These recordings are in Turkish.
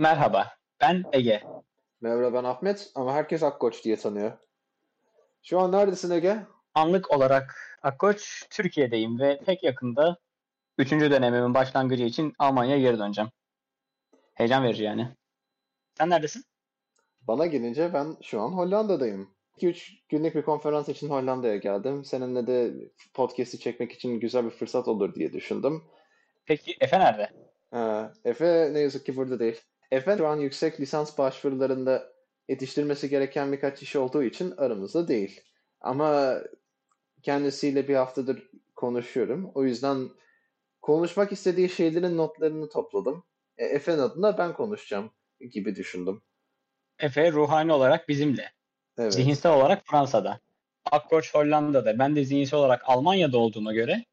Merhaba, ben Ege. Merhaba ben Ahmet ama herkes Akkoç diye tanıyor. Şu an neredesin Ege? Anlık olarak Akkoç Türkiye'deyim ve pek yakında 3. dönemimin başlangıcı için Almanya'ya geri döneceğim. Heyecan verici yani. Sen neredesin? Bana gelince ben şu an Hollanda'dayım. 2-3 günlük bir konferans için Hollanda'ya geldim. Seninle de podcast'i çekmek için güzel bir fırsat olur diye düşündüm. Peki Efe nerede? Ee, Efe ne yazık ki burada değil. Efe şu an yüksek lisans başvurularında yetiştirmesi gereken birkaç iş olduğu için aramızda değil. Ama kendisiyle bir haftadır konuşuyorum. O yüzden konuşmak istediği şeylerin notlarını topladım. E, Efe'nin adına ben konuşacağım gibi düşündüm. Efe ruhani olarak bizimle. Evet. Zihinsel olarak Fransa'da. Akkoç Hollanda'da. Ben de zihinsel olarak Almanya'da olduğuma göre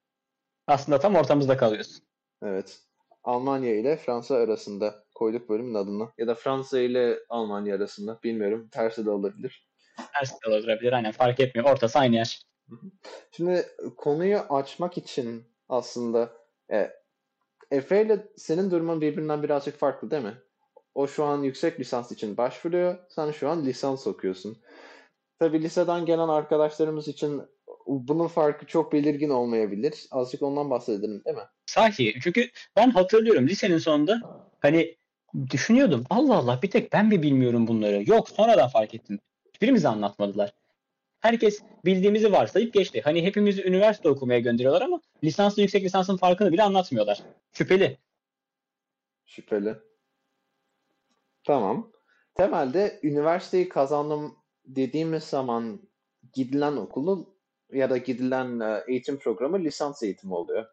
aslında tam ortamızda kalıyorsun. Evet. Almanya ile Fransa arasında koyduk bölümün adını. Ya da Fransa ile Almanya arasında. Bilmiyorum. Tersi de olabilir. Ters de olabilir. Aynen fark etmiyor. Ortası aynı yer. Şimdi konuyu açmak için aslında e, Efe ile senin durumun birbirinden birazcık farklı değil mi? O şu an yüksek lisans için başvuruyor. Sen şu an lisans okuyorsun. Tabii liseden gelen arkadaşlarımız için bunun farkı çok belirgin olmayabilir. Azıcık ondan bahsedelim değil mi? Sahi. Çünkü ben hatırlıyorum lisenin sonunda hani düşünüyordum. Allah Allah bir tek ben mi bilmiyorum bunları? Yok sonradan fark ettim. Hiçbirimize anlatmadılar. Herkes bildiğimizi varsayıp geçti. Hani hepimizi üniversite okumaya gönderiyorlar ama lisanslı yüksek lisansın farkını bile anlatmıyorlar. Şüpheli. Şüpheli. Tamam. Temelde üniversiteyi kazandım dediğimiz zaman gidilen okulu ya da gidilen e, eğitim programı lisans eğitimi oluyor.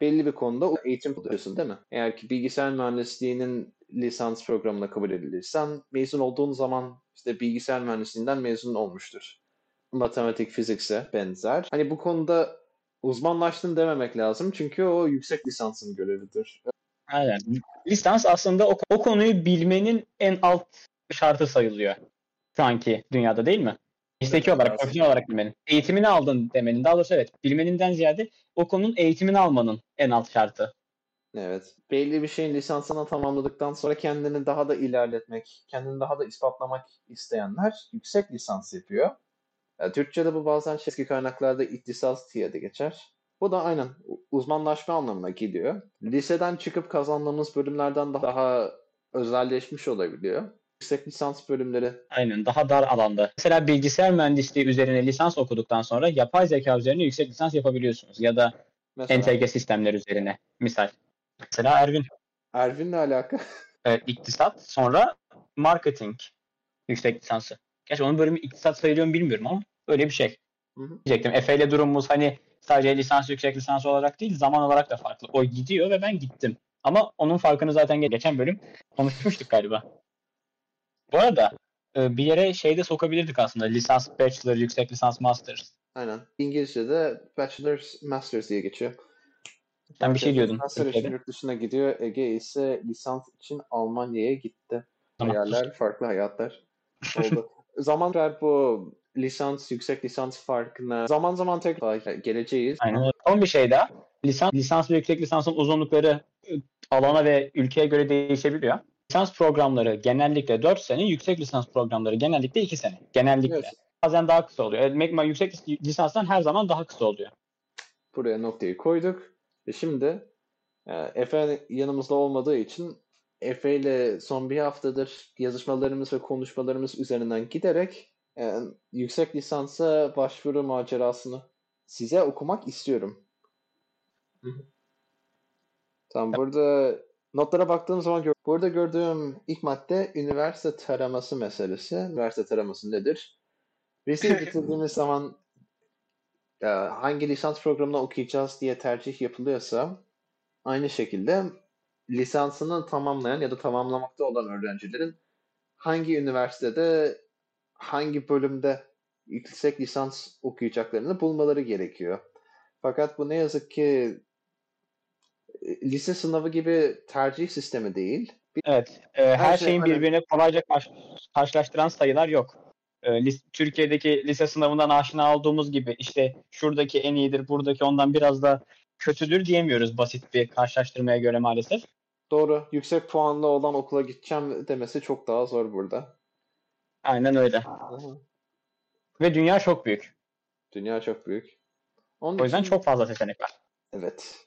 Belli bir konuda eğitim alıyorsun değil mi? Eğer ki bilgisayar mühendisliğinin lisans programına kabul edilirsen mezun olduğun zaman işte bilgisayar mühendisliğinden mezun olmuştur. Matematik, fizikse benzer. Hani bu konuda uzmanlaştın dememek lazım çünkü o yüksek lisansın görevidir. Aynen. Lisans aslında o, o konuyu bilmenin en alt şartı sayılıyor. Şu anki dünyada değil mi? Mesleki olarak, aslında. profesyonel olarak bilmenin. Eğitimini aldın demenin. Daha doğrusu evet. Bilmeninden ziyade o konunun eğitimini almanın en alt şartı. Evet. Belli bir şeyin lisansını tamamladıktan sonra kendini daha da ilerletmek, kendini daha da ispatlamak isteyenler yüksek lisans yapıyor. Ya, Türkçe'de bu bazen şey- eski kaynaklarda ihtisas diye de geçer. Bu da aynen uzmanlaşma anlamına geliyor. Liseden çıkıp kazandığımız bölümlerden daha özelleşmiş olabiliyor. Yüksek lisans bölümleri Aynen. Daha dar alanda. Mesela bilgisayar mühendisliği üzerine lisans okuduktan sonra yapay zeka üzerine yüksek lisans yapabiliyorsunuz. Ya da mesela entegre sistemler üzerine. Misal. Mesela Ervin Ervin'le alaka. e, iktisat sonra marketing yüksek lisansı. Gerçi onun bölümü iktisat sayılıyor mu bilmiyorum ama öyle bir şey. Hı hı. Diyecektim. Efe ile durumumuz hani sadece lisans yüksek lisans olarak değil zaman olarak da farklı. O gidiyor ve ben gittim. Ama onun farkını zaten ge- geçen bölüm konuşmuştuk galiba. Bu arada e, bir yere şeyde sokabilirdik aslında. Lisans, bachelor, yüksek lisans, masters. Aynen. İngilizce'de Bachelor's Masters diye geçiyor. Sen bir şey diyordun. Master için yurt dışına gidiyor. Ege ise lisans için Almanya'ya gitti. Tamam. Hayaller, farklı hayatlar oldu. zaman ver bu lisans, yüksek lisans farkına zaman zaman tekrar geleceğiz. Aynen. Son bir şey daha. Lisans, lisans ve yüksek lisansın uzunlukları e, alana ve ülkeye göre değişebiliyor. Lisans programları genellikle 4 sene, yüksek lisans programları genellikle 2 sene. Genellikle. Evet. Bazen daha kısa oluyor. E, Magma yüksek lisanstan her zaman daha kısa oluyor. Buraya noktayı koyduk. Ve şimdi e, Efe yanımızda olmadığı için Efe ile son bir haftadır yazışmalarımız ve konuşmalarımız üzerinden giderek e, yüksek lisansa başvuru macerasını size okumak istiyorum. Hı hı. Tamam burada notlara baktığım zaman gör- burada gördüğüm ilk madde üniversite taraması meselesi. Üniversite taraması nedir? Liseyi bitirdiğimiz zaman e, hangi lisans programına okuyacağız diye tercih yapılıyorsa aynı şekilde lisansını tamamlayan ya da tamamlamakta olan öğrencilerin hangi üniversitede hangi bölümde yüksek lisans okuyacaklarını bulmaları gerekiyor. Fakat bu ne yazık ki lise sınavı gibi tercih sistemi değil. Bir- Evet. e, her, Her şey şeyin hani- birbirine kolayca karş- karşılaştıran sayılar yok. E, lis- Türkiye'deki lise sınavından aşina olduğumuz gibi işte şuradaki en iyidir, buradaki ondan biraz da kötüdür diyemiyoruz basit bir karşılaştırmaya göre maalesef. Doğru. Yüksek puanlı olan okula gideceğim demesi çok daha zor burada. Aynen öyle. Aha. Ve dünya çok büyük. Dünya çok büyük. Onun O yüzden için çok fazla seçenek var. evet.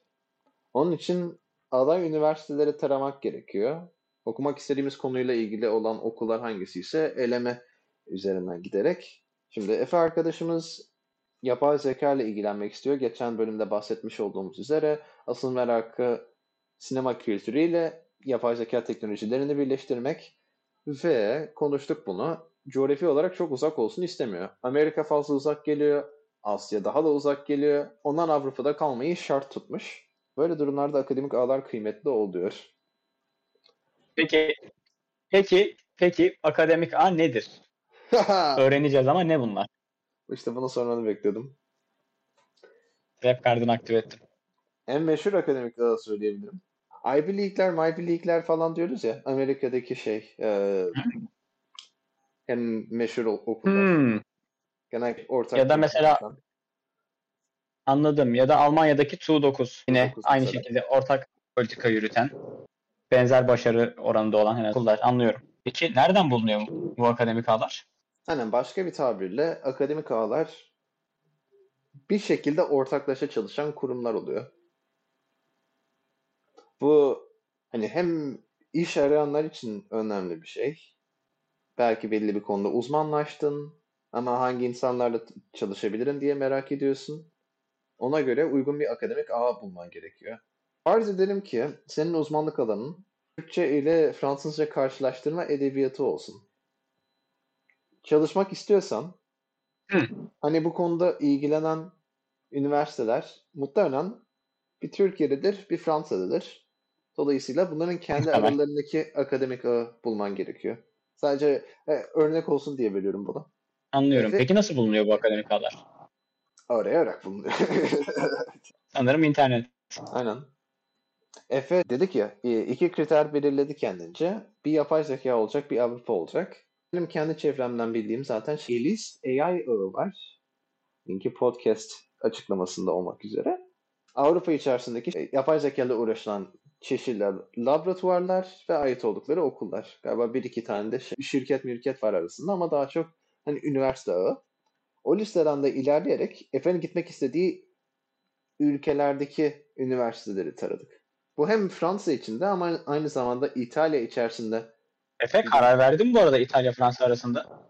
Onun için aday üniversiteleri taramak gerekiyor. Okumak istediğimiz konuyla ilgili olan okullar hangisi ise eleme üzerinden giderek. Şimdi Efe arkadaşımız yapay zeka ile ilgilenmek istiyor. Geçen bölümde bahsetmiş olduğumuz üzere asıl merakı sinema kültürüyle yapay zeka teknolojilerini birleştirmek ve konuştuk bunu. Coğrafi olarak çok uzak olsun istemiyor. Amerika fazla uzak geliyor. Asya daha da uzak geliyor. Ondan Avrupa'da kalmayı şart tutmuş. Böyle durumlarda akademik ağlar kıymetli oluyor. Peki, peki, peki akademik ağ nedir? Öğreneceğiz ama ne bunlar? işte bunu sormanı bekliyordum. Rap kartını aktive ettim. En meşhur akademik ağı söyleyebilirim. Ivy League'ler, Ivy League'ler falan diyoruz ya. Amerika'daki şey. E, en meşhur okullar. Hmm, Genel ortak. Ya da mesela- okuldan. Anladım. Ya da Almanya'daki TU9 yine TU9 aynı mesela. şekilde ortak politika yürüten, benzer başarı oranında olan herhalde okullar. Anlıyorum. Peki nereden bulunuyor bu, bu akademik ağlar? Aynen başka bir tabirle akademik ağlar bir şekilde ortaklaşa çalışan kurumlar oluyor. Bu hani hem iş arayanlar için önemli bir şey. Belki belli bir konuda uzmanlaştın ama hangi insanlarla çalışabilirim diye merak ediyorsun. Ona göre uygun bir akademik ağ bulman gerekiyor. Farz edelim ki senin uzmanlık alanın Türkçe ile Fransızca karşılaştırma edebiyatı olsun. Çalışmak istiyorsan Hı. hani bu konuda ilgilenen üniversiteler muhtemelen bir Türkiye'dedir, bir Fransa'dadır. Dolayısıyla bunların kendi Muhtemel. aralarındaki akademik ağı bulman gerekiyor. Sadece e, örnek olsun diye veriyorum bunu. Anlıyorum. Evet. Peki nasıl bulunuyor bu akademik ağlar? Arayarak bulunuyor. Sanırım internet. Aynen. Efe dedi ki e, iki kriter belirledi kendince. Bir yapay zeka olacak, bir Avrupa olacak. Benim kendi çevremden bildiğim zaten şey, Elis AI ağı var. Linki podcast açıklamasında olmak üzere. Avrupa içerisindeki e, yapay zeka ile uğraşılan çeşitli laboratuvarlar ve ait oldukları okullar. Galiba bir iki tane de şey, şirket mirket var arasında ama daha çok hani üniversite ağı. O listeden de ilerleyerek Efe'nin gitmek istediği ülkelerdeki üniversiteleri taradık. Bu hem Fransa içinde ama aynı zamanda İtalya içerisinde. Efe karar verdi mi bu arada İtalya Fransa arasında?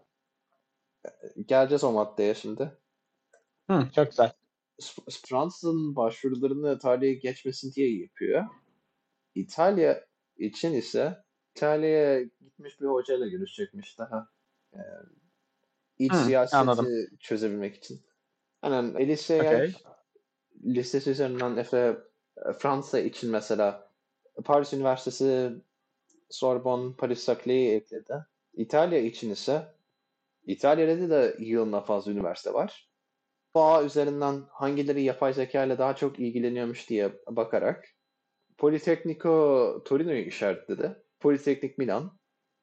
Geleceğiz o maddeye şimdi. Hı, çok güzel. Fransa'nın başvurularını tarihe geçmesin diye yapıyor. İtalya için ise İtalya'ya gitmiş bir hocayla görüşecekmiş daha. Ee, iç Hı, siyaseti anladım. çözebilmek için. Aynen LSE'ye Okey. listesi üzerinden Efe e, Fransa için mesela Paris Üniversitesi Sorbonne, Paris Saclé'yi ekledi. İtalya için ise İtalya'da da yığınla fazla üniversite var. Ağ üzerinden hangileri yapay zeka ile daha çok ilgileniyormuş diye bakarak Politecnico Torino'yu işaretledi. Politeknik Milan,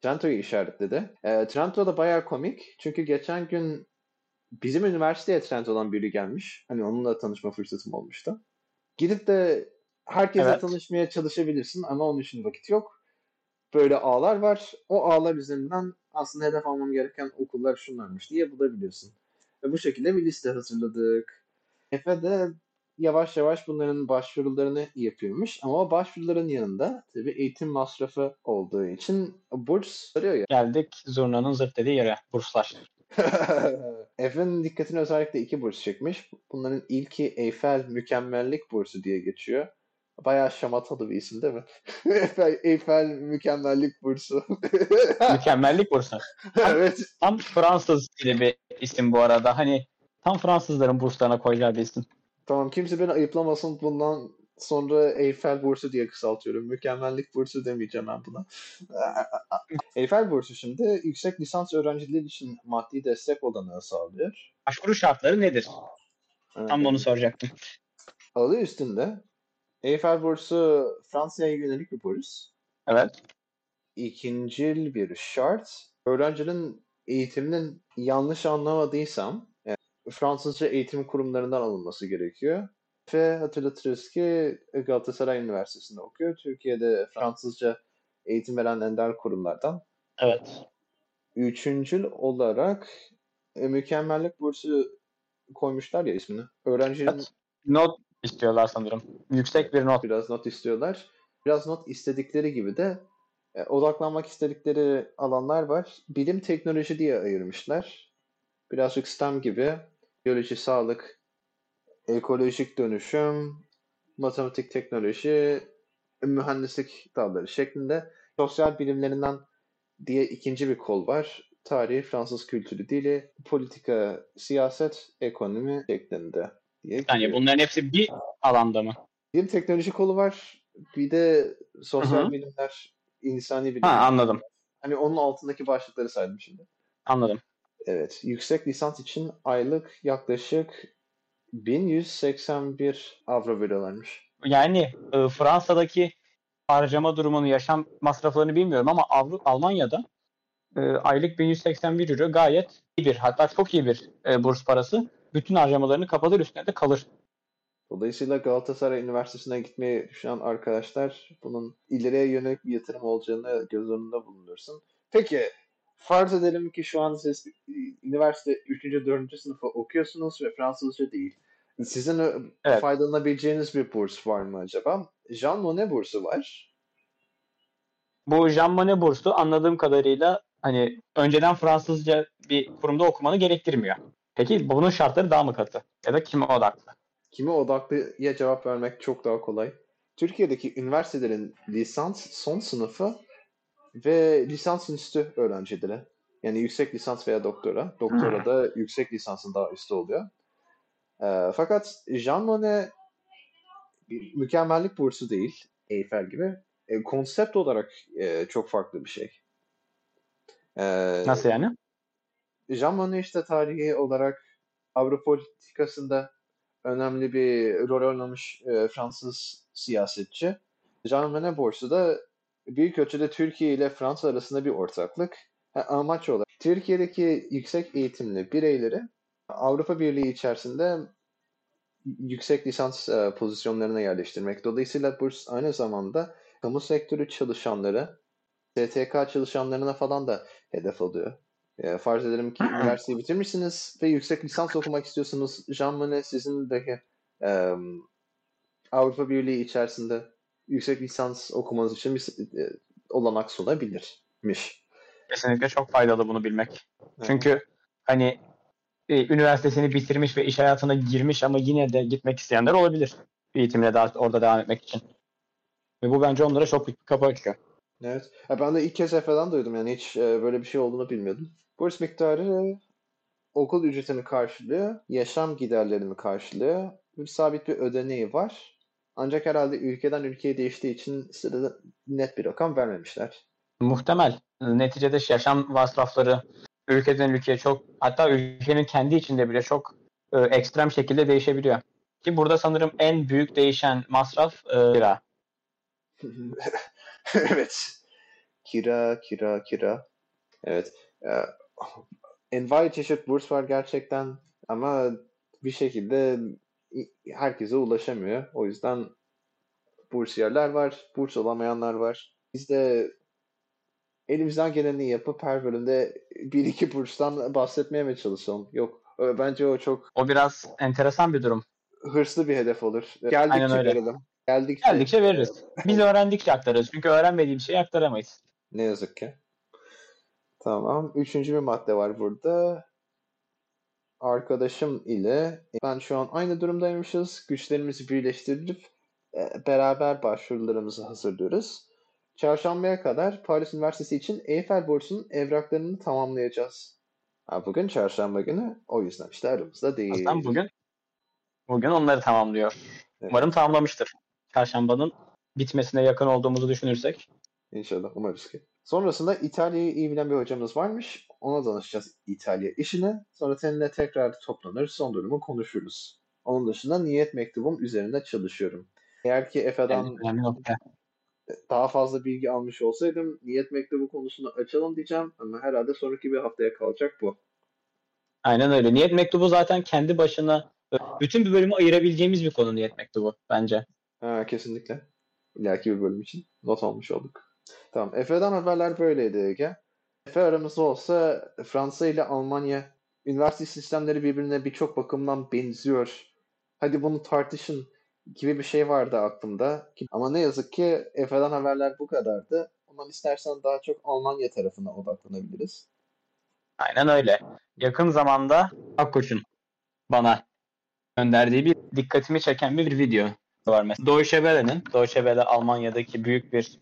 Trento'yu işaretledi. E, Trento da bayağı komik. Çünkü geçen gün bizim üniversiteye Trento'dan biri gelmiş. Hani onunla tanışma fırsatım olmuştu. Gidip de herkese Evet. tanışmaya çalışabilirsin ama onun için vakit yok. Böyle ağlar var. O ağlar üzerinden aslında hedef almam gereken okullar şunlarmış diye bulabiliyorsun. Ve bu şekilde bir liste hazırladık. Efe de yavaş yavaş bunların başvurularını yapıyormuş. Ama o başvuruların yanında tabii eğitim masrafı olduğu için burs arıyor ya. Geldik zurnanın zırt dediği yere. Burslar. Efe'nin dikkatini özellikle iki burs çekmiş. Bunların ilki Eiffel Mükemmellik Bursu diye geçiyor. Bayağı şamatalı bir isim değil mi? Eiffel, Eiffel Mükemmellik Bursu. Mükemmellik bursu. evet. Tam Fransız gibi bir isim bu arada. Hani tam Fransızların burslarına koyacağı bir isim. Tamam kimse beni ayıplamasın. Bundan sonra Eiffel Bursu diye kısaltıyorum. Mükemmellik Bursu demeyeceğim ben buna. Eiffel Bursu şimdi yüksek lisans öğrencileri için maddi destek olanağı sağlıyor. Başvuru şartları nedir? Tam Ee, bunu soracaktım. Adı üstünde. Eiffel Bursu Fransa'ya yönelik bir burs. Evet. İkincil bir şart. Öğrencinin eğitiminin yanlış anlamadıysam Fransızca eğitim kurumlarından alınması gerekiyor. Ve hatırlatırız ki Galatasaray Üniversitesi'nde okuyor. Türkiye'de Fransızca eğitim veren ender kurumlardan. Evet. Üçüncül olarak e, mükemmellik bursu koymuşlar ya ismini. Öğrencinin evet. Not istiyorlar sanırım. Yüksek bir not. Biraz not istiyorlar. Biraz not istedikleri gibi de e, odaklanmak istedikleri alanlar var. Bilim teknoloji diye ayırmışlar. Birazcık STEM gibi. Biyoloji, sağlık, ekolojik dönüşüm, matematik teknoloji, mühendislik dalları şeklinde sosyal bilimlerinden diye ikinci bir kol var. Tarih, Fransız kültürü, dili, politika, siyaset, ekonomi şeklinde diye. Yani bunların hepsi bir alanda mı? Bilim teknoloji kolu var. Bir de sosyal Hı-hı. bilimler, insani bilimler. Ha anladım. Hani onun altındaki başlıkları saydım şimdi. Anladım. Evet. Yüksek lisans için aylık yaklaşık 1181 avro veriyorlarmış. Yani e, Fransa'daki harcama durumunu, yaşam masraflarını bilmiyorum ama Avru Almanya'da e, aylık 1181 euro gayet iyi bir hatta çok iyi bir e, burs parası. Bütün harcamalarını kapatır üstüne de kalır. Dolayısıyla Galatasaray Üniversitesi'ne gitmeyi düşünen arkadaşlar bunun ileriye yönelik bir yatırım olacağını göz önünde bulundursun. Peki farz edelim ki şu an siz üniversite 3. 4. sınıfı okuyorsunuz ve Fransızca değil. Sizin evet. faydalanabileceğiniz bir burs var mı acaba? Jean Monnet bursu var. Bu Jean Monnet bursu anladığım kadarıyla hani önceden Fransızca bir kurumda okumanı gerektirmiyor. Peki bunun şartları daha mı katı? Ya da kime odaklı? Kime odaklıya cevap vermek çok daha kolay. Türkiye'deki üniversitelerin lisans son sınıfı ve lisans üstü öğrencileri. Yani yüksek lisans veya doktora. Doktora hmm. da yüksek lisansın daha üstü oluyor. E, fakat Jean Monnet bir mükemmellik bursu değil. Eiffel gibi. E, konsept olarak e, çok farklı bir şey. E, Nasıl yani? Jean Monnet işte tarihi olarak Avrupa politikasında önemli bir rol oynamış e, Fransız siyasetçi. Jean Monnet bursu da büyük ölçüde Türkiye ile Fransa arasında bir ortaklık. Amaç olarak Türkiye'deki yüksek eğitimli bireyleri Avrupa Birliği içerisinde yüksek lisans e, pozisyonlarına yerleştirmek. Dolayısıyla burs aynı zamanda kamu sektörü çalışanları, STK çalışanlarına falan da hedef alıyor. E, farz edelim ki üniversiteyi bitirmişsiniz ve yüksek lisans okumak istiyorsunuz. Jean Monnet sizin de e, Avrupa Birliği içerisinde yüksek lisans okumanız için bir e, olanak sunabilirmiş. Kesinlikle çok faydalı bunu bilmek. Çünkü hani e, üniversitesini bitirmiş ve iş hayatına girmiş ama yine de gitmek isteyenler olabilir. Eğitimine daha orada devam etmek için. Ve bu bence onlara çok büyük bir kapı açıyor. Evet. Ya ben de ilk kez Efe'den duydum. Yani hiç e, böyle bir şey olduğunu bilmiyordum. Burs miktarı okul ücretini karşılıyor, yaşam giderlerini karşılıyor. Bir sabit bir ödeneği var. Ancak herhalde ülkeden ülkeye değiştiği için sırada net bir rakam vermemişler. Muhtemel. Neticede yaşam masrafları ülkeden ülkeye çok hatta ülkenin kendi içinde bile çok e, ekstrem şekilde değişebiliyor. Ki burada sanırım en büyük değişen masraf e, kira. evet. Kira, kira, kira. Evet. E, envai çeşit burs var gerçekten ama bir şekilde herkese ulaşamıyor. O yüzden bursiyerler var, burs alamayanlar var. Biz de elimizden geleni yapıp her bölümde bir iki burstan bahsetmeye mi çalışalım? Yok. Bence o çok... O biraz enteresan bir durum. Hırslı bir hedef olur. Geldikçe verelim. Geldikçe, Geldikçe veririz. Biz öğrendikçe aktarırız. Çünkü öğrenmediğim şeyi aktaramayız. Ne yazık ki. Tamam. Üçüncü bir madde var burada. Arkadaşım ile ben şu an aynı durumdaymışız. Güçlerimizi birleştirip e, beraber başvurularımızı hazırlıyoruz. Çarşambaya kadar Paris Üniversitesi için Eiffel Bursu'nun evraklarını tamamlayacağız. Ha, bugün çarşamba günü o yüzden işte aramızda değil. Aslında bugün bugün onları tamamlıyor. Evet. Umarım tamamlamıştır. Çarşambanın bitmesine yakın olduğumuzu düşünürsek. İnşallah umarız ki. Sonrasında İtalya'yı iyi bilen bir hocamız varmış. Ona danışacağız İtalya işine. Sonra seninle tekrar toplanır, son durumu konuşuruz. Onun dışında niyet mektubum üzerinde çalışıyorum. Eğer ki Efe'den daha fazla bilgi almış olsaydım niyet mektubu konusunu açalım diyeceğim ama herhalde sonraki bir haftaya kalacak bu. Aynen öyle. Niyet mektubu zaten kendi başına Bütün bir bölümü ayırabileceğimiz bir konu niyet mektubu bence. Ha, kesinlikle. İleriki bir bölüm için not almış olduk. Tamam. Efe'den haberler böyleydi Ege. Efe aramızda olsa Fransa ile Almanya üniversite sistemleri birbirine birçok bakımdan benziyor. Hadi bunu tartışın gibi bir şey vardı aklımda. Ama ne yazık ki Efe'den haberler bu kadardı. Ondan istersen daha çok Almanya tarafına odaklanabiliriz. Aynen öyle. Yakın zamanda Akkoç'un bana gönderdiği bir dikkatimi çeken bir video var mesela. Deutsche Welle'nin, Deutsche Welle Almanya'daki büyük bir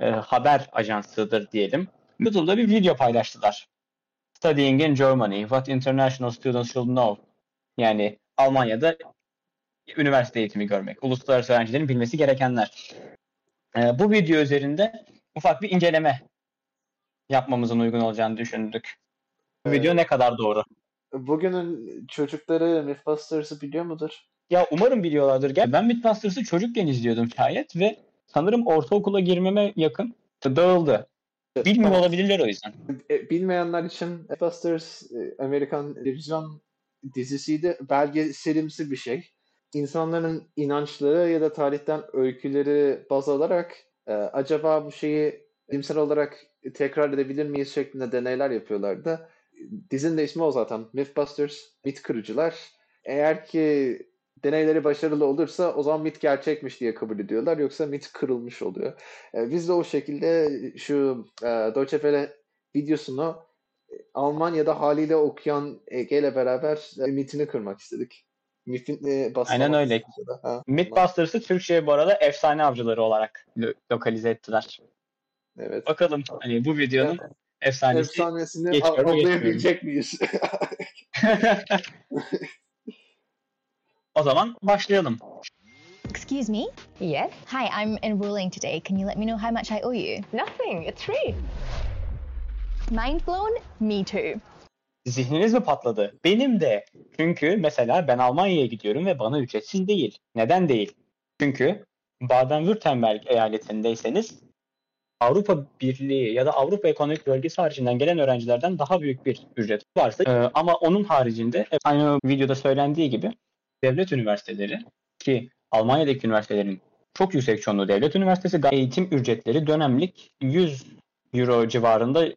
e, haber ajansıdır diyelim. YouTube'da bir video paylaştılar. Studying in Germany, what international students should know. Yani Almanya'da üniversite eğitimi görmek, uluslararası öğrencilerin bilmesi gerekenler. E, bu video üzerinde ufak bir inceleme yapmamızın uygun olacağını düşündük. Bu video ne kadar doğru? Bugünün çocukları Mythbusters'ı biliyor mudur? Ya umarım biliyorlardır. Gel ben Mythbusters'ı çocukken izliyordum şayet ve sanırım ortaokula girmeme yakın dağıldı. Bilmiyor olabilirler o yüzden. E, bilmeyenler için Mythbusters e, Amerikan televizyon dizisiydi. Belgeselimsi bir şey. İnsanların inançları ya da tarihten öyküleri baz alarak e, acaba bu şeyi bilimsel olarak tekrar edebilir miyiz şeklinde deneyler yapıyorlardı. Dizinin de ismi o zaten. Mythbusters, mit kırıcılar. Eğer ki deneyleri başarılı olursa o zaman mit gerçekmiş diye kabul ediyorlar. Yoksa mit kırılmış oluyor. E, biz de o şekilde şu e, Deutsche Welle videosunu Almanya'da haliyle okuyan Ege ile beraber e, mitini kırmak istedik. Mitin, e, Aynen öyle. Mythbusters'ı Türkçe'ye bu arada efsane avcıları olarak lo- lokalize ettiler. Evet. Bakalım hani bu videonun Evet. efsanesi Efsanesini anlayabilecek miyiz? o zaman başlayalım. Excuse me? Yes? Hi, I'm enrolling today. Can you let me know how much I owe you? Nothing. It's free. Mind blown? Me too. Zihniniz mi patladı? Benim de. Çünkü mesela ben Almanya'ya gidiyorum ve bana ücretsiz değil. Neden değil? Çünkü Baden-Württemberg eyaletindeyseniz Avrupa Birliği ya da Avrupa Ekonomik Bölgesi haricinden gelen öğrencilerden daha büyük bir ücret varsa e, ama onun haricinde e, aynı videoda söylendiği gibi devlet üniversiteleri ki Almanya'daki üniversitelerin çok yüksek çoğunluğu devlet üniversitesi eğitim ücretleri dönemlik 100 euro civarında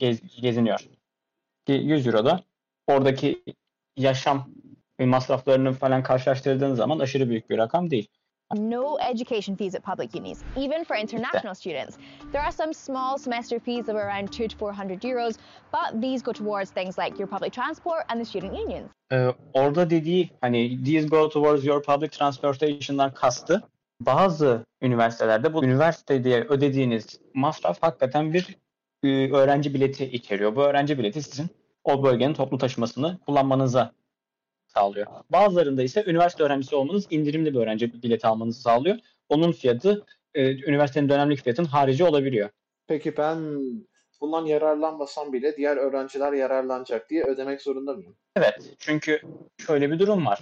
gez- geziniyor. Ki 100 euro da oradaki yaşam masraflarını falan karşılaştırdığın zaman aşırı büyük bir rakam değil. No education fees at public unis, even for international students. There are some small semester fees of around two to four hundred euros, but these go towards things like your public transport and the student unions. Ee, orada dediği hani these go towards your public transportation'dan kastı bazı üniversitelerde bu üniversite diye ödediğiniz masraf hakikaten bir e, öğrenci bileti içeriyor. Bu öğrenci bileti sizin o bölgenin toplu taşımasını kullanmanıza sağlıyor. Bazılarında ise üniversite öğrencisi olmanız indirimli bir öğrenci bileti almanızı sağlıyor. Onun fiyatı e, üniversitenin dönemlik fiyatın harici olabiliyor. Peki ben bundan yararlanmasam bile diğer öğrenciler yararlanacak diye ödemek zorunda mıyım? Evet. Çünkü şöyle bir durum var.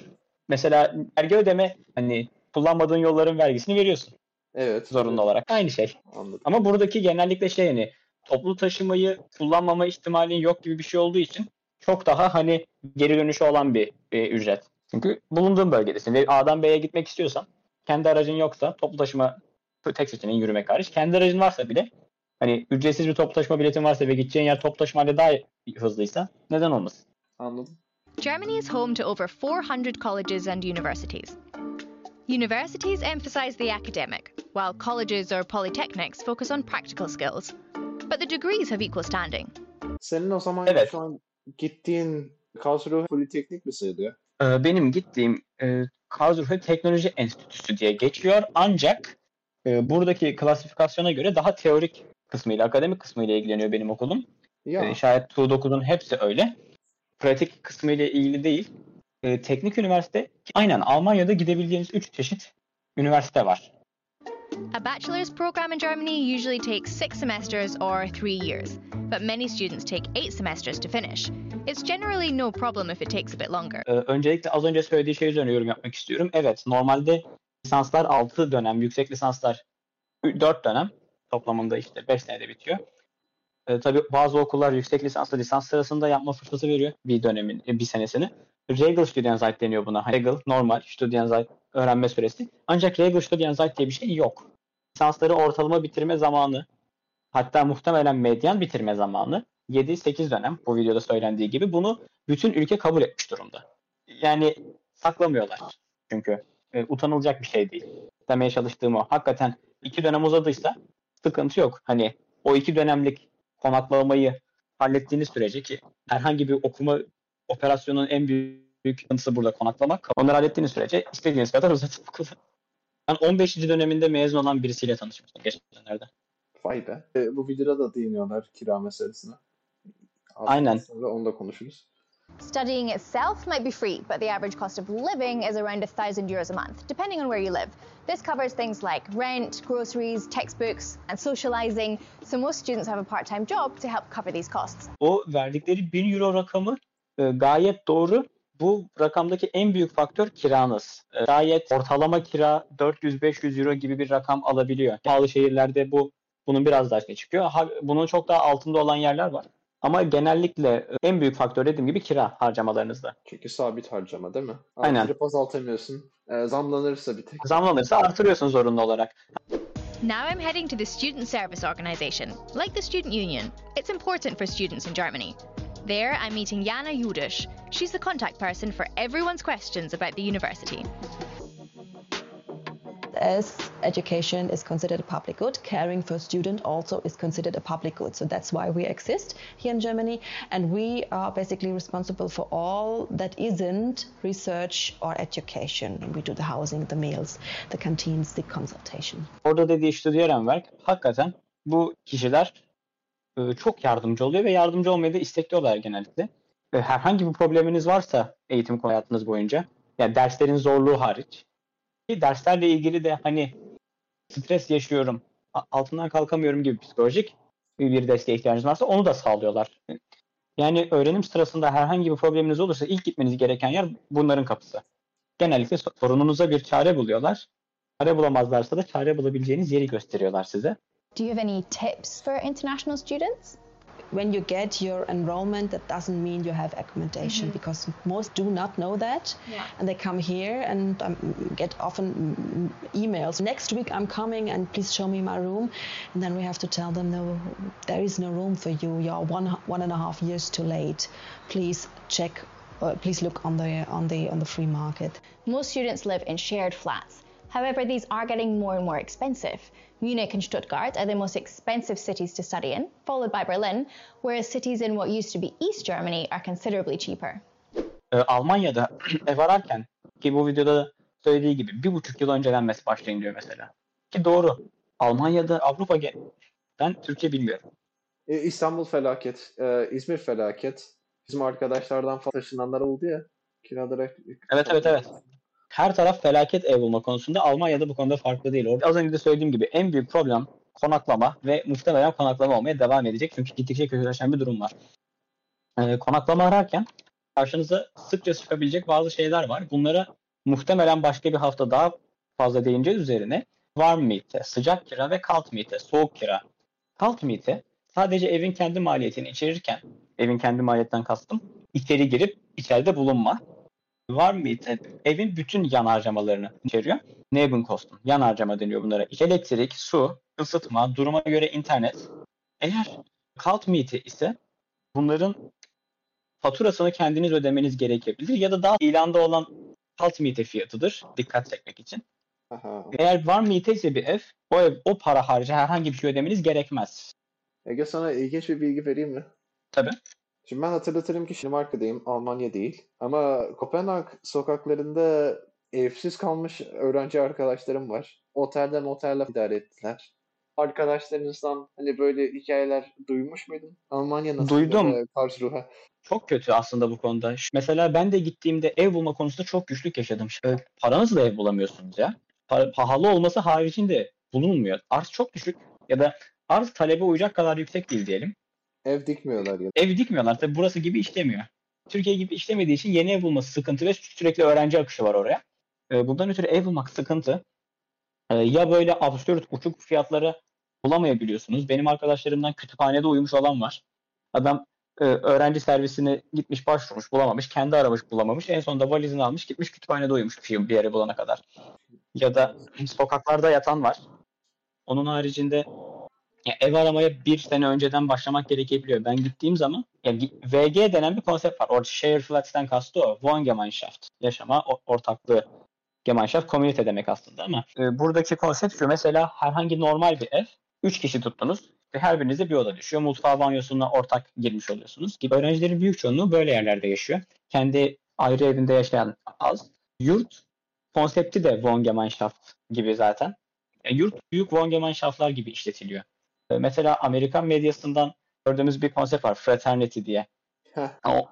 Mesela vergi ödeme hani kullanmadığın yolların vergisini veriyorsun Evet. zorunlu olarak. Aynı şey. Anladım. Ama buradaki genellikle şey hani toplu taşımayı kullanmama ihtimalin yok gibi bir şey olduğu için çok daha hani geri dönüşü olan bir e, ücret. Çünkü bulunduğun bölgedesin ve A'dan B'ye gitmek istiyorsan kendi aracın yoksa toplu taşıma tek seçeneğin yürümek hariç. Kendi aracın varsa bile hani ücretsiz bir toplu taşıma biletin varsa ve gideceğin yer toplu taşımayla daha hızlıysa neden olmasın? Anladım. Germany is home to over 400 colleges and universities. Universities emphasize the academic, while colleges or polytechnics focus on practical skills. But the degrees have equal standing. Senin o zaman Evet. şu an gittiğin Karlsruhe Politeknik mi sayılıyor? Ee, benim gittiğim e, Karlsruhe Teknoloji Enstitüsü diye geçiyor. Ancak e, buradaki klasifikasyona göre daha teorik kısmıyla, akademik kısmıyla ilgileniyor benim okulum. Ya E, şayet TU9'un hepsi öyle. Pratik kısmıyla ilgili değil. E, teknik üniversite, aynen Almanya'da gidebileceğiniz 3 çeşit üniversite var. A bachelor's program in Germany usually takes six semesters or three years, but many students take eight semesters to finish. It's generally no problem if it takes a bit longer. E, öncelikle az önce söylediği şey üzerine yorum yapmak istiyorum. Evet, normalde lisanslar 6 dönem, yüksek lisanslar 4 dönem. Toplamında işte 5 senede bitiyor. E, tabii bazı okullar yüksek lisansla lisans sırasında yapma fırsatı veriyor bir dönemin, bir senesini. Regel Studienzeit deniyor buna. Regel normal Studienzeit öğrenme süresi. Ancak Regel Studienzeit diye bir şey yok. Lisansları ortalama bitirme zamanı hatta muhtemelen medyan bitirme zamanı 7-8 dönem bu videoda söylendiği gibi bunu bütün ülke kabul etmiş durumda. Yani saklamıyorlar çünkü e, utanılacak bir şey değil. Demeye çalıştığım o. Hakikaten iki dönem uzadıysa sıkıntı yok. Hani o iki dönemlik konaklamayı hallettiğiniz sürece ki herhangi bir okuma operasyonun en büyük sıkıntısı burada konaklamak. Onları hallettiğiniz sürece istediğiniz kadar uzatın okulu. Ben 15. döneminde mezun olan birisiyle tanışmıştım geçenlerde. Vay be. E, bu videoda da değiniyorlar kira meselesine. Az Aynen. Sonra onu da konuşuruz. Studying itself might be free, but the average cost of living is around $1,000 euros a month, depending on where you live. This covers things like rent, groceries, textbooks, and socializing, so most students have a part time job to help cover these costs. O verdikleri 1000 euro rakamı e, gayet doğru. Bu rakamdaki en büyük faktör kiranız. E, gayet ortalama kira 400-500 euro gibi bir rakam alabiliyor. Pahalı şehirlerde bu bunun biraz daha şey çıkıyor. Ha, bunun çok daha altında olan yerler var. Ama genellikle e, en büyük faktör dediğim gibi kira harcamalarınızda. Çünkü sabit harcama değil mi? Aynen. Artırıp azaltamıyorsun. E, zamlanırsa bir tek. Zamlanırsa artırıyorsun zorunlu olarak. Now I'm heading to the Student Service Organisation. Like the Student Union, it's important for students in Germany. There, I'm meeting Jana Judish. She's the contact person for everyone's questions about the university. as education is considered a public good, caring for a student also is considered a public good. So that's why we exist here in Germany, and we are basically responsible for all that isn't research or education. We do the housing, the meals, the canteens, the consultation. Orada dediği Studienwerk hakikaten bu kişiler e, çok yardımcı oluyor ve yardımcı olmayı da istekliyorlar genellikle. Ve herhangi bir probleminiz varsa eğitim hayatınız boyunca, yani derslerin zorluğu hariç, ki derslerle ilgili de hani stres yaşıyorum, altından kalkamıyorum gibi psikolojik bir desteğe ihtiyacınız varsa onu da sağlıyorlar. Yani öğrenim sırasında herhangi bir probleminiz olursa ilk gitmeniz gereken yer bunların kapısı. Genellikle sorununuza bir çare buluyorlar. Çare bulamazlarsa da çare bulabileceğiniz yeri gösteriyorlar size. Do you have any tips for international students? When you get your enrollment, that doesn't mean you have accommodation because most do not know that. Yeah. And they come here and um, get often mm, emails. Next week I'm coming and please show me my room. And then we have to tell them, no, there is no room for you. You're one one and a half years too late. Please check. Uh, please look on the on the on the free market. Most students live in shared flats. However, these are getting more and more expensive. Munich and Stuttgart are the most expensive cities to study in, followed by Berlin, whereas cities in what used to be East Germany are considerably cheaper. Almanya'da ev ararken ki bu videoda da söylediği gibi bir buçuk yıl önceden mes başlayın diyor mesela. Ki doğru. Almanya'da Avrupa gel ben Türkiye bilmiyorum. İstanbul felaket. İzmir felaket. Bizim arkadaşlardan falan taşınanlar oldu ya. Kiralara... Evet evet evet. Her taraf felaket ev bulma konusunda. Almanya'da bu konuda farklı değil. Orada az önce de söylediğim gibi en büyük problem konaklama ve muhtemelen konaklama olmaya devam edecek. Çünkü gittikçe kötüleşen bir durum var. Ee, konaklama ararken karşınıza sıkça çıkabilecek bazı şeyler var. Bunlara muhtemelen başka bir hafta daha fazla değineceğiz üzerine. Warm meat'e, sıcak kira ve cold meat'e, soğuk kira. Cold meat'e sadece evin kendi maliyetini içerirken, evin kendi maliyetten kastım, içeri girip içeride bulunma. Warm meat'e evin bütün yan harcamalarını içeriyor. Nebenkosten, yan harcama deniyor bunlara. Elektrik, su, ısıtma, duruma göre internet. Eğer cold meat'e ise bunların faturasını kendiniz ödemeniz gerekebilir ya da daha ilanda olan cold meat'e fiyatıdır dikkat çekmek için. Aha. Eğer warm meat'e ise bir ev, o ev o para harcı herhangi bir şey ödemeniz gerekmez. Ege sana ilginç bir bilgi vereyim mi? Tabii. Şimdi ben hatırlatırım ki Danimarka'dayım, Almanya değil. Ama Kopenhag sokaklarında evsiz kalmış öğrenci arkadaşlarım var. Otelden otelle idare ettiler. Arkadaşlarınızdan hani böyle hikayeler duymuş muydun? Almanya nasıl? Duydum. Karlsruhe. Çok kötü aslında bu konuda. Mesela ben de gittiğimde ev bulma konusunda çok güçlük yaşadım. Ee, Paranızla ev bulamıyorsunuz ya. Pa- pahalı olması haricinde bulunmuyor. Arz çok düşük ya da arz talebe uyacak kadar yüksek değil diyelim. Ev dikmiyorlar ya. Ev dikmiyorlar. Tabii burası gibi işlemiyor. Türkiye gibi işlemediği için yeni ev bulması sıkıntı ve sürekli öğrenci akışı var oraya. Ee, bundan ötürü ev bulmak sıkıntı. Ee, ya böyle absürt uçuk fiyatlara bulamayabiliyorsunuz. Benim arkadaşlarımdan kütüphanede uyumuş olan var. Adam e, öğrenci servisine gitmiş başvurmuş bulamamış. Kendi aramış bulamamış. En sonunda valizini almış gitmiş kütüphanede uyumuş bir yere bulana kadar. Ya da sokaklarda yatan var. Onun haricinde ya ev aramaya bir sene önceden başlamak gerekebiliyor. Ben gittiğim zaman ya VG denen bir konsept var. Orada share flats'ten kastı o. Wohngemeinschaft. Yaşama ortaklığı. Gemeinschaft komünite demek aslında ama e, buradaki konsept şu. Mesela herhangi normal bir ev. Üç kişi tuttunuz ve her birinize bir oda düşüyor. Mutfağı banyosuna ortak girmiş oluyorsunuz. Gibi öğrencilerin büyük çoğunluğu böyle yerlerde yaşıyor. Kendi ayrı evinde yaşayan az. Yurt konsepti de Wohngemeinschaft gibi zaten. Yani yurt büyük Wohngemeinschaftlar gibi işletiliyor. Ee, mesela Amerikan medyasından gördüğümüz bir konsept var. Fraternity diye.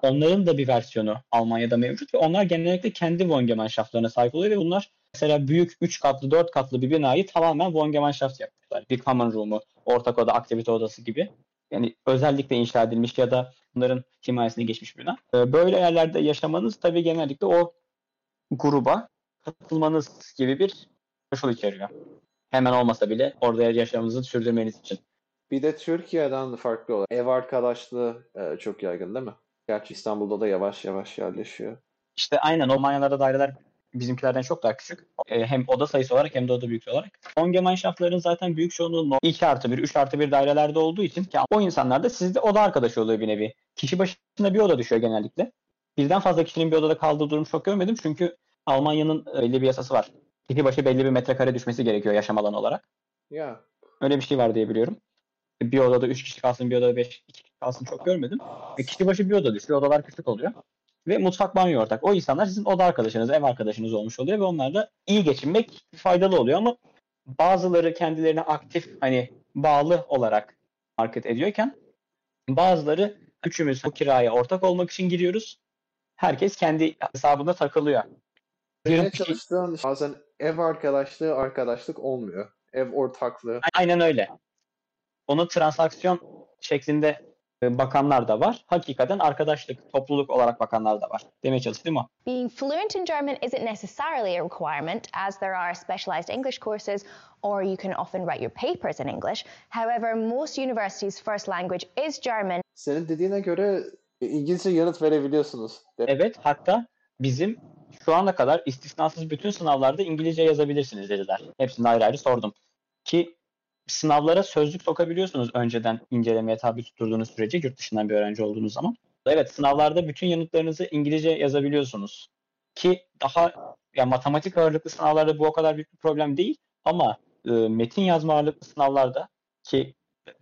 Onların da bir versiyonu Almanya'da mevcut ve onlar genellikle kendi Wohngemeinschaftslarına sahip oluyor ve bunlar mesela büyük 3 katlı 4 katlı bir binayı tamamen Wohngemeinschaft yapmışlar. Bir common room'u, ortak oda, aktivite odası gibi. Yani özellikle inşa edilmiş ya da bunların himayesine geçmiş bir bina. Ee, böyle yerlerde yaşamanız tabii genellikle o gruba katılmanız gibi bir koşul içeriyor. Hemen olmasa bile orada yaşamınızı sürdürmeniz için. Bir de Türkiye'den farklı olarak ev arkadaşlığı e, çok yaygın değil mi? Gerçi İstanbul'da da yavaş yavaş yerleşiyor. İşte aynen Almanyalarda daireler bizimkilerden çok daha küçük. E, hem oda sayısı olarak hem de oda büyüklüğü olarak. Son Gemeinschaftların zaten büyük çoğunluğu 2 artı 1, 3 artı 1 dairelerde olduğu için ki o insanlar da sizde oda arkadaşı oluyor bir nevi. Kişi başına bir oda düşüyor genellikle. Birden fazla kişinin bir odada kaldığı durum çok görmedim çünkü Almanya'nın belli bir yasası var. Kişi başı belli bir metrekare düşmesi gerekiyor yaşam alanı olarak. Ya. Öyle bir şey var diye biliyorum bir odada 3 kişi kalsın, bir odada 5 kişi kalsın çok görmedim. E, kişi başı bir oda düşüyor. Odalar küçük oluyor. Ve mutfak banyo ortak. O insanlar sizin oda arkadaşınız, ev arkadaşınız olmuş oluyor ve onlarla iyi geçinmek faydalı oluyor ama bazıları kendilerine aktif hani bağlı olarak market ediyorken bazıları üçümüz bu kiraya ortak olmak için giriyoruz. Herkes kendi hesabında takılıyor. Ne çalıştığın bazen ev arkadaşlığı arkadaşlık olmuyor. Ev ortaklığı. Aynen öyle onu transaksiyon şeklinde e, bakanlar da var. Hakikaten arkadaşlık, topluluk olarak bakanlar da var. Demeye çalıştım o. Being fluent in German isn't necessarily a requirement as there are specialized English courses or you can often write your papers in English. However, most universities' first language is German. Senin dediğine göre İngilizce yanıt verebiliyorsunuz. Evet, hatta bizim şu ana kadar istisnasız bütün sınavlarda İngilizce yazabilirsiniz dediler. Hepsini ayrı ayrı sordum. Ki sınavlara sözlük sokabiliyorsunuz önceden incelemeye tabi tutturduğunuz sürece yurt dışından bir öğrenci olduğunuz zaman. Evet sınavlarda bütün yanıtlarınızı İngilizce yazabiliyorsunuz. Ki daha ya matematik ağırlıklı sınavlarda bu o kadar büyük bir problem değil ama e, metin yazma ağırlıklı sınavlarda ki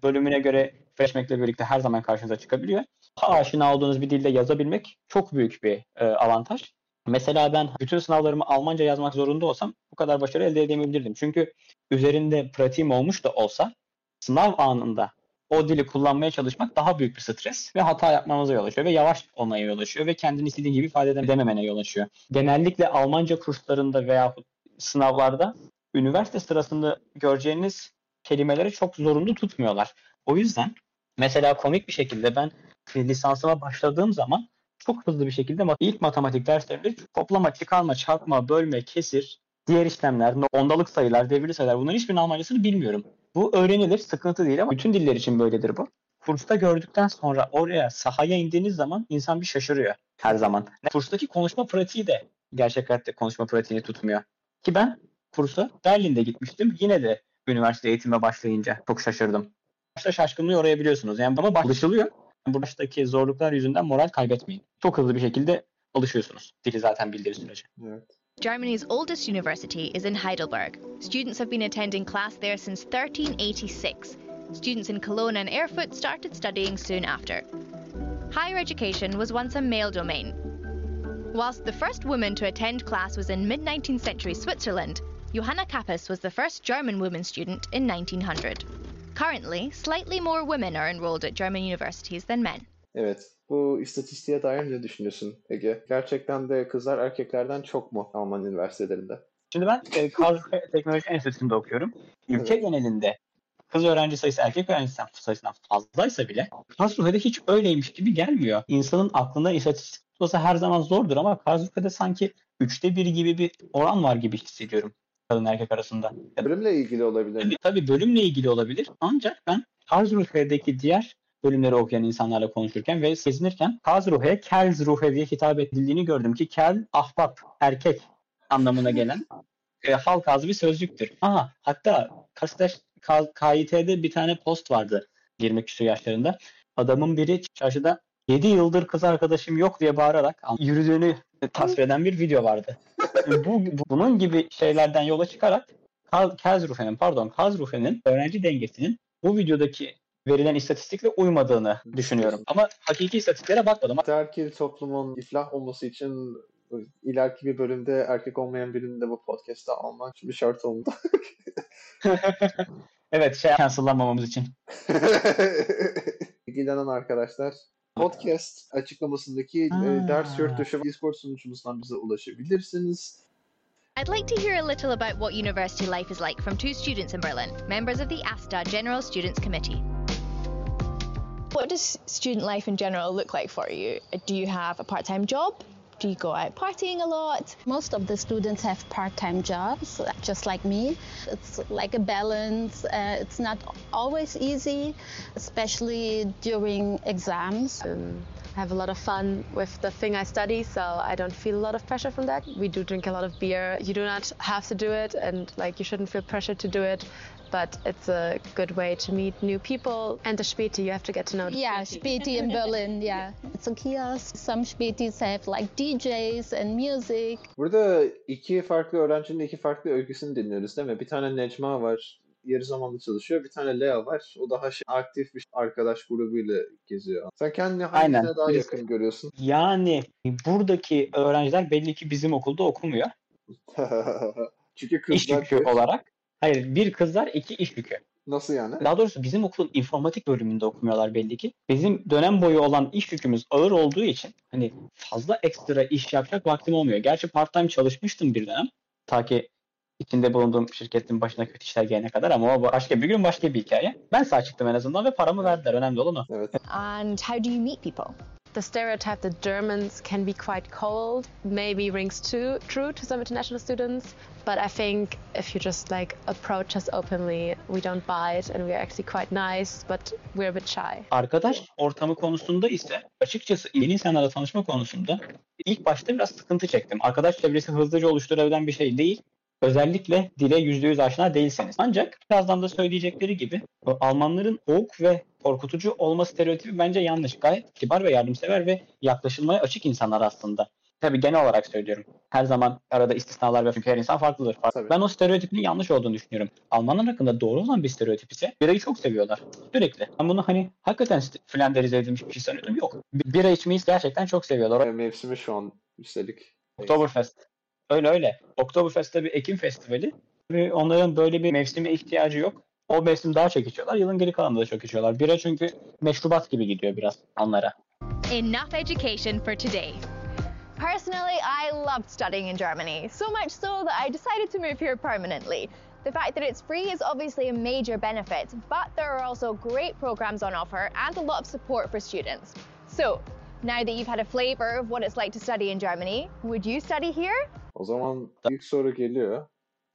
bölümüne göre Freshmack'le birlikte her zaman karşınıza çıkabiliyor. Daha aşina olduğunuz bir dilde yazabilmek çok büyük bir e, avantaj. Mesela ben bütün sınavlarımı Almanca yazmak zorunda olsam bu kadar başarı elde edemeyebilirdim. Çünkü üzerinde pratiğim olmuş da olsa sınav anında o dili kullanmaya çalışmak daha büyük bir stres ve hata yapmamıza yol açıyor ve yavaş olmaya yol açıyor ve kendini istediğin gibi ifade edememene yol açıyor. Genellikle Almanca kurslarında veya sınavlarda üniversite sırasında göreceğiniz kelimeleri çok zorunlu tutmuyorlar. O yüzden mesela komik bir şekilde ben lisansıma başladığım zaman çok hızlı bir şekilde ilk matematik derslerinde toplama, çıkarma, çarpma, bölme, kesir, diğer işlemler, ondalık sayılar, devirli sayılar bunların hiçbirinin Almancasını bilmiyorum. Bu öğrenilir, sıkıntı değil ama bütün diller için böyledir bu. Kursta gördükten sonra oraya sahaya indiğiniz zaman insan bir şaşırıyor her zaman. Kurstaki konuşma pratiği de gerçek hayatta konuşma pratiğini tutmuyor. Ki ben kursa Berlin'de gitmiştim. Yine de üniversite eğitime başlayınca çok şaşırdım. Başta şaşkınlığı oraya. Yani ama alışılıyor. Bu baştaki zorluklar yüzünden moral kaybetmeyin. Çok hızlı bir şekilde alışıyorsunuz. Dili zaten bildiği sürece. Evet. Germany's oldest university is in Heidelberg. Students have been attending class there since 1386. Students in Cologne and Erfurt started studying soon after. Higher education was once a male domain. Whilst the first woman to attend class was in mid 19th century Switzerland, Johanna Kappes was the first German woman student in 1900. Currently, slightly more women are enrolled at German universities than men. Evet. Bu istatistiğe dair ne düşünüyorsun Ege? Gerçekten de kızlar erkeklerden çok mu Alman üniversitelerinde? Şimdi ben e, Karlsruhe Teknoloji Enstitüsü'nde okuyorum. Ülke evet. genelinde kız öğrenci sayısı erkek öğrenci sayısından fazlaysa bile Karlsruhe'de hiç öyleymiş gibi gelmiyor. İnsanın aklında istatistik olsa her zaman zordur ama Karlsruhe'de sanki üçte bir gibi bir oran var gibi hissediyorum. Kadın erkek arasında. Bölümle ilgili olabilir. Tabii, tabii bölümle ilgili olabilir. Ancak ben Karlsruhe'deki diğer bölümleri okuyan insanlarla konuşurken ve gezinirken Karlsruhe, Karlsruhe diye hitap edildiğini gördüm ki Kel, ahbap, erkek anlamına gelen e, halk ağzı bir sözcüktür. Aha, hatta Kastaş KIT'de bir tane post vardı 20 küsur yaşlarında. Adamın biri çarşıda 7 yıldır kız arkadaşım yok diye bağırarak yürüdüğünü tasvir eden bir video vardı. Bu, bu- bunun gibi şeylerden yola çıkarak Karlsruhe'nin pardon Karlsruhe'nin öğrenci dengesinin bu videodaki verilen istatistikle uymadığını düşünüyorum. Ama hakiki istatistiklere bakmadım. Terkil toplumun iflah olması için ileriki bir bölümde erkek olmayan birini de bu podcast'ta almak bir şart oldu. evet şey cancellanmamamız için. İlgilenen arkadaşlar podcast açıklamasındaki e, ders yurt dışı Discord sunucumuzdan bize ulaşabilirsiniz. I'd like to hear a little about what university life is like from two students in Berlin, members of the ASTA General Students Committee. What does student life in general look like for you? Do you have a part time job? Do you go out partying a lot? Most of the students have part-time jobs, just like me. It's like a balance. Uh, it's not always easy, especially during exams. um, have a lot of fun with the thing I study, so I don't feel a lot of pressure from that. We do drink a lot of beer. You do not have to do it, and like you shouldn't feel pressure to do it, but it's a good way to meet new people. And the Späti, you have to get to know the Yeah, Späti. Späti in Berlin, yeah. It's a kiosk. Some Spätis have like DJs and music. Burada iki farklı öğrencinin iki farklı öyküsünü dinliyoruz değil mi? Bir tane Necma var, yarı zamanlı çalışıyor. Bir tane Lea var. O daha şey, aktif bir arkadaş grubuyla geziyor. Sen kendini hangisine Aynen. daha yakın görüyorsun? Yani buradaki öğrenciler belli ki bizim okulda okumuyor. Çünkü İş kızlar yükü olarak. Hayır bir kızlar iki iş yükü. nasıl yani? Daha doğrusu bizim okulun informatik bölümünde okumuyorlar belli ki. Bizim dönem boyu olan iş yükümüz ağır olduğu için hani fazla ekstra iş yapacak vaktim olmuyor. Gerçi part time çalışmıştım bir dönem. Ta ki içinde bulunduğum şirketin başına kötü işler gelene kadar ama o başka bir gün başka bir hikaye. Ben sağ çıktım en azından ve paramı verdiler. Önemli olan o. Evet. And how do you meet people? The stereotype that Germans can be quite cold maybe rings too true to some international students, but I think if you just like approach us openly, we don't bite, and we are actually quite nice, but we're a bit shy. Arkadaş ortamı konusunda ise açıkçası yeni insanlarla tanışma konusunda ilk başta biraz sıkıntı çektim. Arkadaş çevresi hızlıca oluşturabilen bir şey değil. Özellikle dile %100 aşina değilseniz. Ancak birazdan da söyleyecekleri gibi Almanların soğuk ve korkutucu olma stereotipi bence yanlış. Gayet kibar ve yardımsever ve yaklaşılmaya açık insanlar aslında. Tabii genel olarak söylüyorum. Her zaman arada istisnalar var çünkü her insan farklıdır. Farklı. Tabii. Ben o stereotipin yanlış olduğunu düşünüyorum. Almanlar hakkında doğru olan bir stereotip ise birayı çok seviyorlar. Sürekli. Ben bunu hani hakikaten Flanderize edilmiş bir şey sanıyordum. Yok. Bir- Bira içmeyi gerçekten çok seviyorlar. Mevsimi şu an üstelik. Oktoberfest. Öyle öyle. Oktoberfest de bir Ekim festivali. Ve onların böyle bir mevsime ihtiyacı yok. O mevsim daha çok içiyorlar. Yılın geri kalanında da çok içiyorlar. Bira çünkü meşrubat gibi gidiyor biraz onlara. Enough education for today. Personally, I loved studying in Germany, so much so that I decided to move here permanently. The fact that it's free is obviously a major benefit, but there are also great programs on offer and a lot of support for students. So, now that you've had a flavour of what it's like to study in Germany, would you study here? O zaman ilk soru geliyor.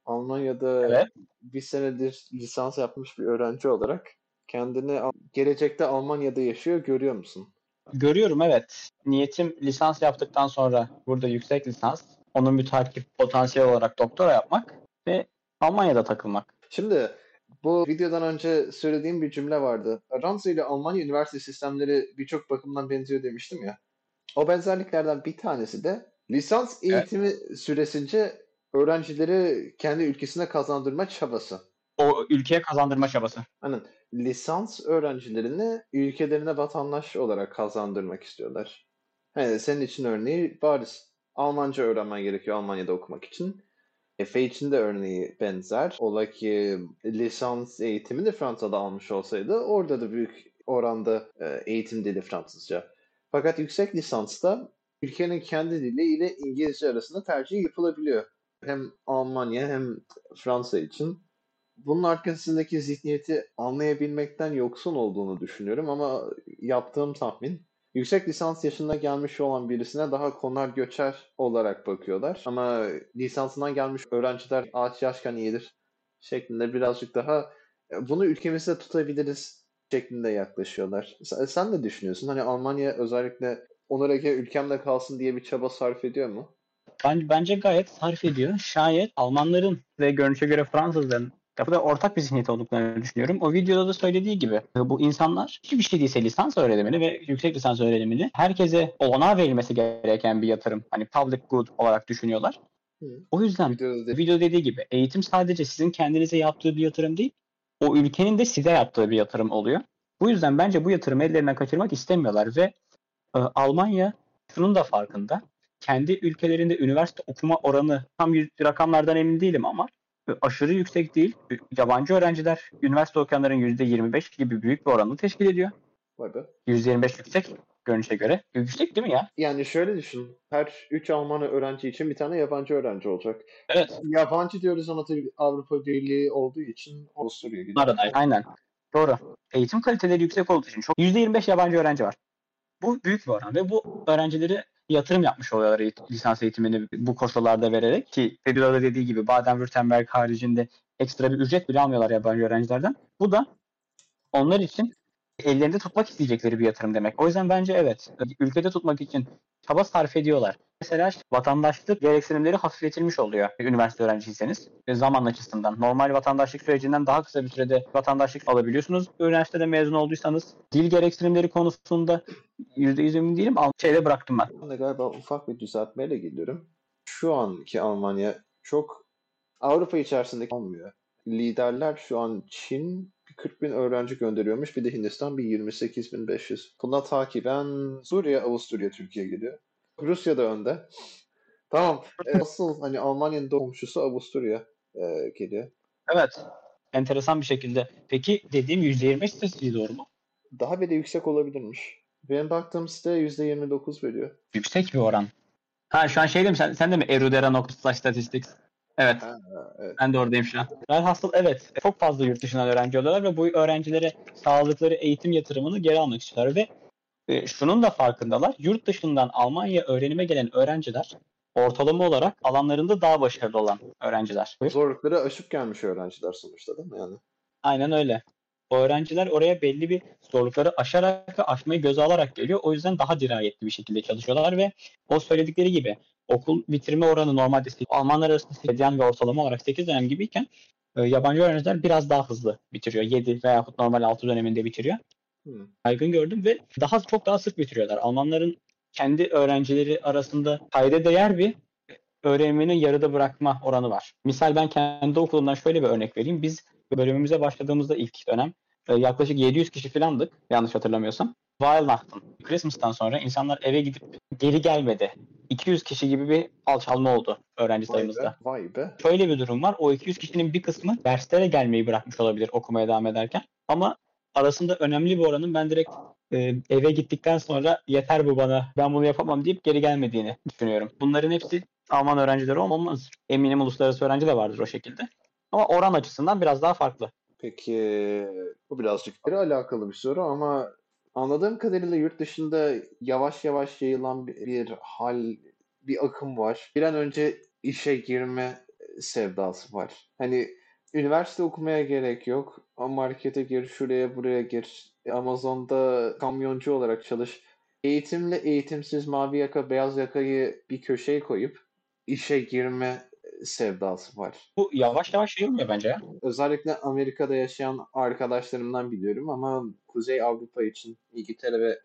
Almanya'da Evet. bir senedir lisans yapmış bir öğrenci olarak kendini gelecekte Almanya'da yaşıyor görüyor musun? Görüyorum evet. Niyetim lisans yaptıktan sonra burada yüksek lisans, onun bir takip potansiyel olarak doktora yapmak ve Almanya'da takılmak. Şimdi bu videodan önce söylediğim bir cümle vardı. Fransa ile Almanya üniversite sistemleri birçok bakımdan benziyor demiştim ya. O benzerliklerden bir tanesi de lisans eğitimi süresince öğrencileri kendi ülkesine kazandırma çabası. O ülkeye kazandırma çabası. Hani lisans öğrencilerini ülkelerine vatandaş olarak kazandırmak istiyorlar. Hani senin için örneği bariz. Almanca öğrenmen gerekiyor Almanya'da okumak için. Efe için de örneği benzer. Ola ki lisans eğitimini Fransa'da almış olsaydı orada da büyük oranda e, eğitim dili Fransızca. Fakat yüksek lisansta ülkenin kendi dili ile İngilizce arasında tercih yapılabiliyor. Hem Almanya hem Fransa için bunun arkasındaki zihniyeti anlayabilmekten yoksun olduğunu düşünüyorum ama yaptığım tahmin yüksek lisans yaşına gelmiş olan birisine daha konar göçer olarak bakıyorlar. Ama lisansından gelmiş öğrenciler ağaç yaşken iyidir şeklinde birazcık daha e, bunu ülkemizde tutabiliriz şeklinde yaklaşıyorlar. Sen ne düşünüyorsun? Hani Almanya özellikle Onur Ege ülkemde kalsın diye bir çaba sarf ediyor mu? Bence, bence gayet sarf ediyor. Şayet Almanların ve görünüşe göre Fransızların da ortak bir zihniyet olduklarını düşünüyorum. O videoda da söylediği gibi bu insanlar hiçbir şey değilse lisans öğrenimini ve yüksek lisans öğrenimini herkese olanağı verilmesi gereken bir yatırım. Hani public good olarak düşünüyorlar. Hı. O yüzden videoda, video dediği gibi eğitim sadece sizin kendinize yaptığı bir yatırım değil, o ülkenin de size yaptığı bir yatırım oluyor. Bu yüzden bence bu yatırımı ellerinden kaçırmak istemiyorlar ve e, Almanya şunun da farkında. Kendi ülkelerinde üniversite okuma oranı tam rakamlardan emin değilim ama aşırı yüksek değil. Yabancı öğrenciler üniversite okuyanların %25 gibi büyük bir oranını teşkil ediyor. Vay be. %25 yüksek görünüşe göre. Yüksek değil mi ya? Yani şöyle düşün. Her 3 Alman öğrenci için bir tane yabancı öğrenci olacak. Evet. Yabancı diyoruz tabii Avrupa Birliği olduğu için Avusturya gidiyor. Arada, aynen. Doğru. Eğitim kaliteleri yüksek olduğu için çok %25 yabancı öğrenci var. Bu büyük bir oran ve bu öğrencileri yatırım yapmış oluyorlar lisans eğitimini bu koşullarda vererek ki Fedula'da dediği gibi Baden-Württemberg haricinde ekstra bir ücret bile almıyorlar yabancı öğrencilerden. Bu da onlar için ellerinde tutmak isteyecekleri bir yatırım demek. O yüzden bence evet ülkede tutmak için çaba sarf ediyorlar. Mesela vatandaşlık gereksinimleri hafifletilmiş oluyor üniversite öğrenciyseniz zaman açısından. Normal vatandaşlık sürecinden daha kısa bir sürede vatandaşlık alabiliyorsunuz. Üniversitede mezun olduysanız dil gereksinimleri konusunda %100 emin değilim. Şeyde bıraktım ben. Ben de galiba ufak bir düzeltmeyle geliyorum. Şu anki Almanya çok Avrupa içerisindeki olmuyor. Liderler şu an Çin 40 bin öğrenci gönderiyormuş. Bir de Hindistan bir 28 bin 500. Buna takiben Suriye, Avusturya, Türkiye geliyor. Rusya da önde. Tamam. E, asıl hani Almanya'nın komşusu Avusturya e, geliyor. Evet. Enteresan bir şekilde. Peki dediğim %25 istatistiği doğru mu? Daha bile yüksek olabilirmiş. Benim baktığım site %29 veriyor. Yüksek bir oran. Ha şu an şey sen, sen de mi erudera.statistics? Evet. Ha, evet. Ben de oradayım şu an. Velhasıl evet. Çok fazla yurt dışından öğrenci alıyorlar ve bu öğrencilere sağladıkları eğitim yatırımını geri almak istiyorlar ve e, şunun da farkındalar. Yurt dışından Almanya öğrenime gelen öğrenciler ortalama olarak alanlarında daha başarılı olan öğrenciler. Zorlukları aşıp gelmiş öğrenciler sonuçta değil mi yani? Aynen öyle. O öğrenciler oraya belli bir zorlukları aşarak aşmayı göze alarak geliyor. O yüzden daha dirayetli bir şekilde çalışıyorlar ve o söyledikleri gibi okul bitirme oranı normalde Almanlar arasında 8 dönem ve ortalama olarak 8 dönem gibiyken e, yabancı öğrenciler biraz daha hızlı bitiriyor. 7 veya normal 6 döneminde bitiriyor. Hmm. Yaygın gördüm ve daha çok daha sık bitiriyorlar. Almanların kendi öğrencileri arasında kayda değer bir öğrenmenin yarıda bırakma oranı var. Misal ben kendi okulumdan şöyle bir örnek vereyim. Biz bölümümüze başladığımızda ilk dönem e, yaklaşık 700 kişi falandık yanlış hatırlamıyorsam. Weihnachten, Christmas'tan sonra insanlar eve gidip geri gelmedi. 200 kişi gibi bir alçalma oldu öğrenci sayımızda. Vay be, vay be. Şöyle bir durum var. O 200 kişinin bir kısmı derslere gelmeyi bırakmış olabilir okumaya devam ederken. Ama arasında önemli bir oranın ben direkt e, eve gittikten sonra yeter bu bana ben bunu yapamam deyip geri gelmediğini düşünüyorum. Bunların hepsi Alman öğrencileri olmaz. Eminim uluslararası öğrenci de vardır o şekilde. Ama oran açısından biraz daha farklı. Peki bu birazcık alakalı bir soru ama anladığım kadarıyla yurt dışında yavaş yavaş yayılan bir, bir hal, bir akım var. Bir an önce işe girme sevdası var. Hani üniversite okumaya gerek yok. Markete gir, şuraya buraya gir. Amazon'da kamyoncu olarak çalış. Eğitimle eğitimsiz mavi yaka, beyaz yakayı bir köşeye koyup işe girme sevdası var. Bu yavaş yavaş yayılmıyor bence ya. Özellikle Amerika'da yaşayan arkadaşlarımdan biliyorum ama Kuzey Avrupa için İngiltere ve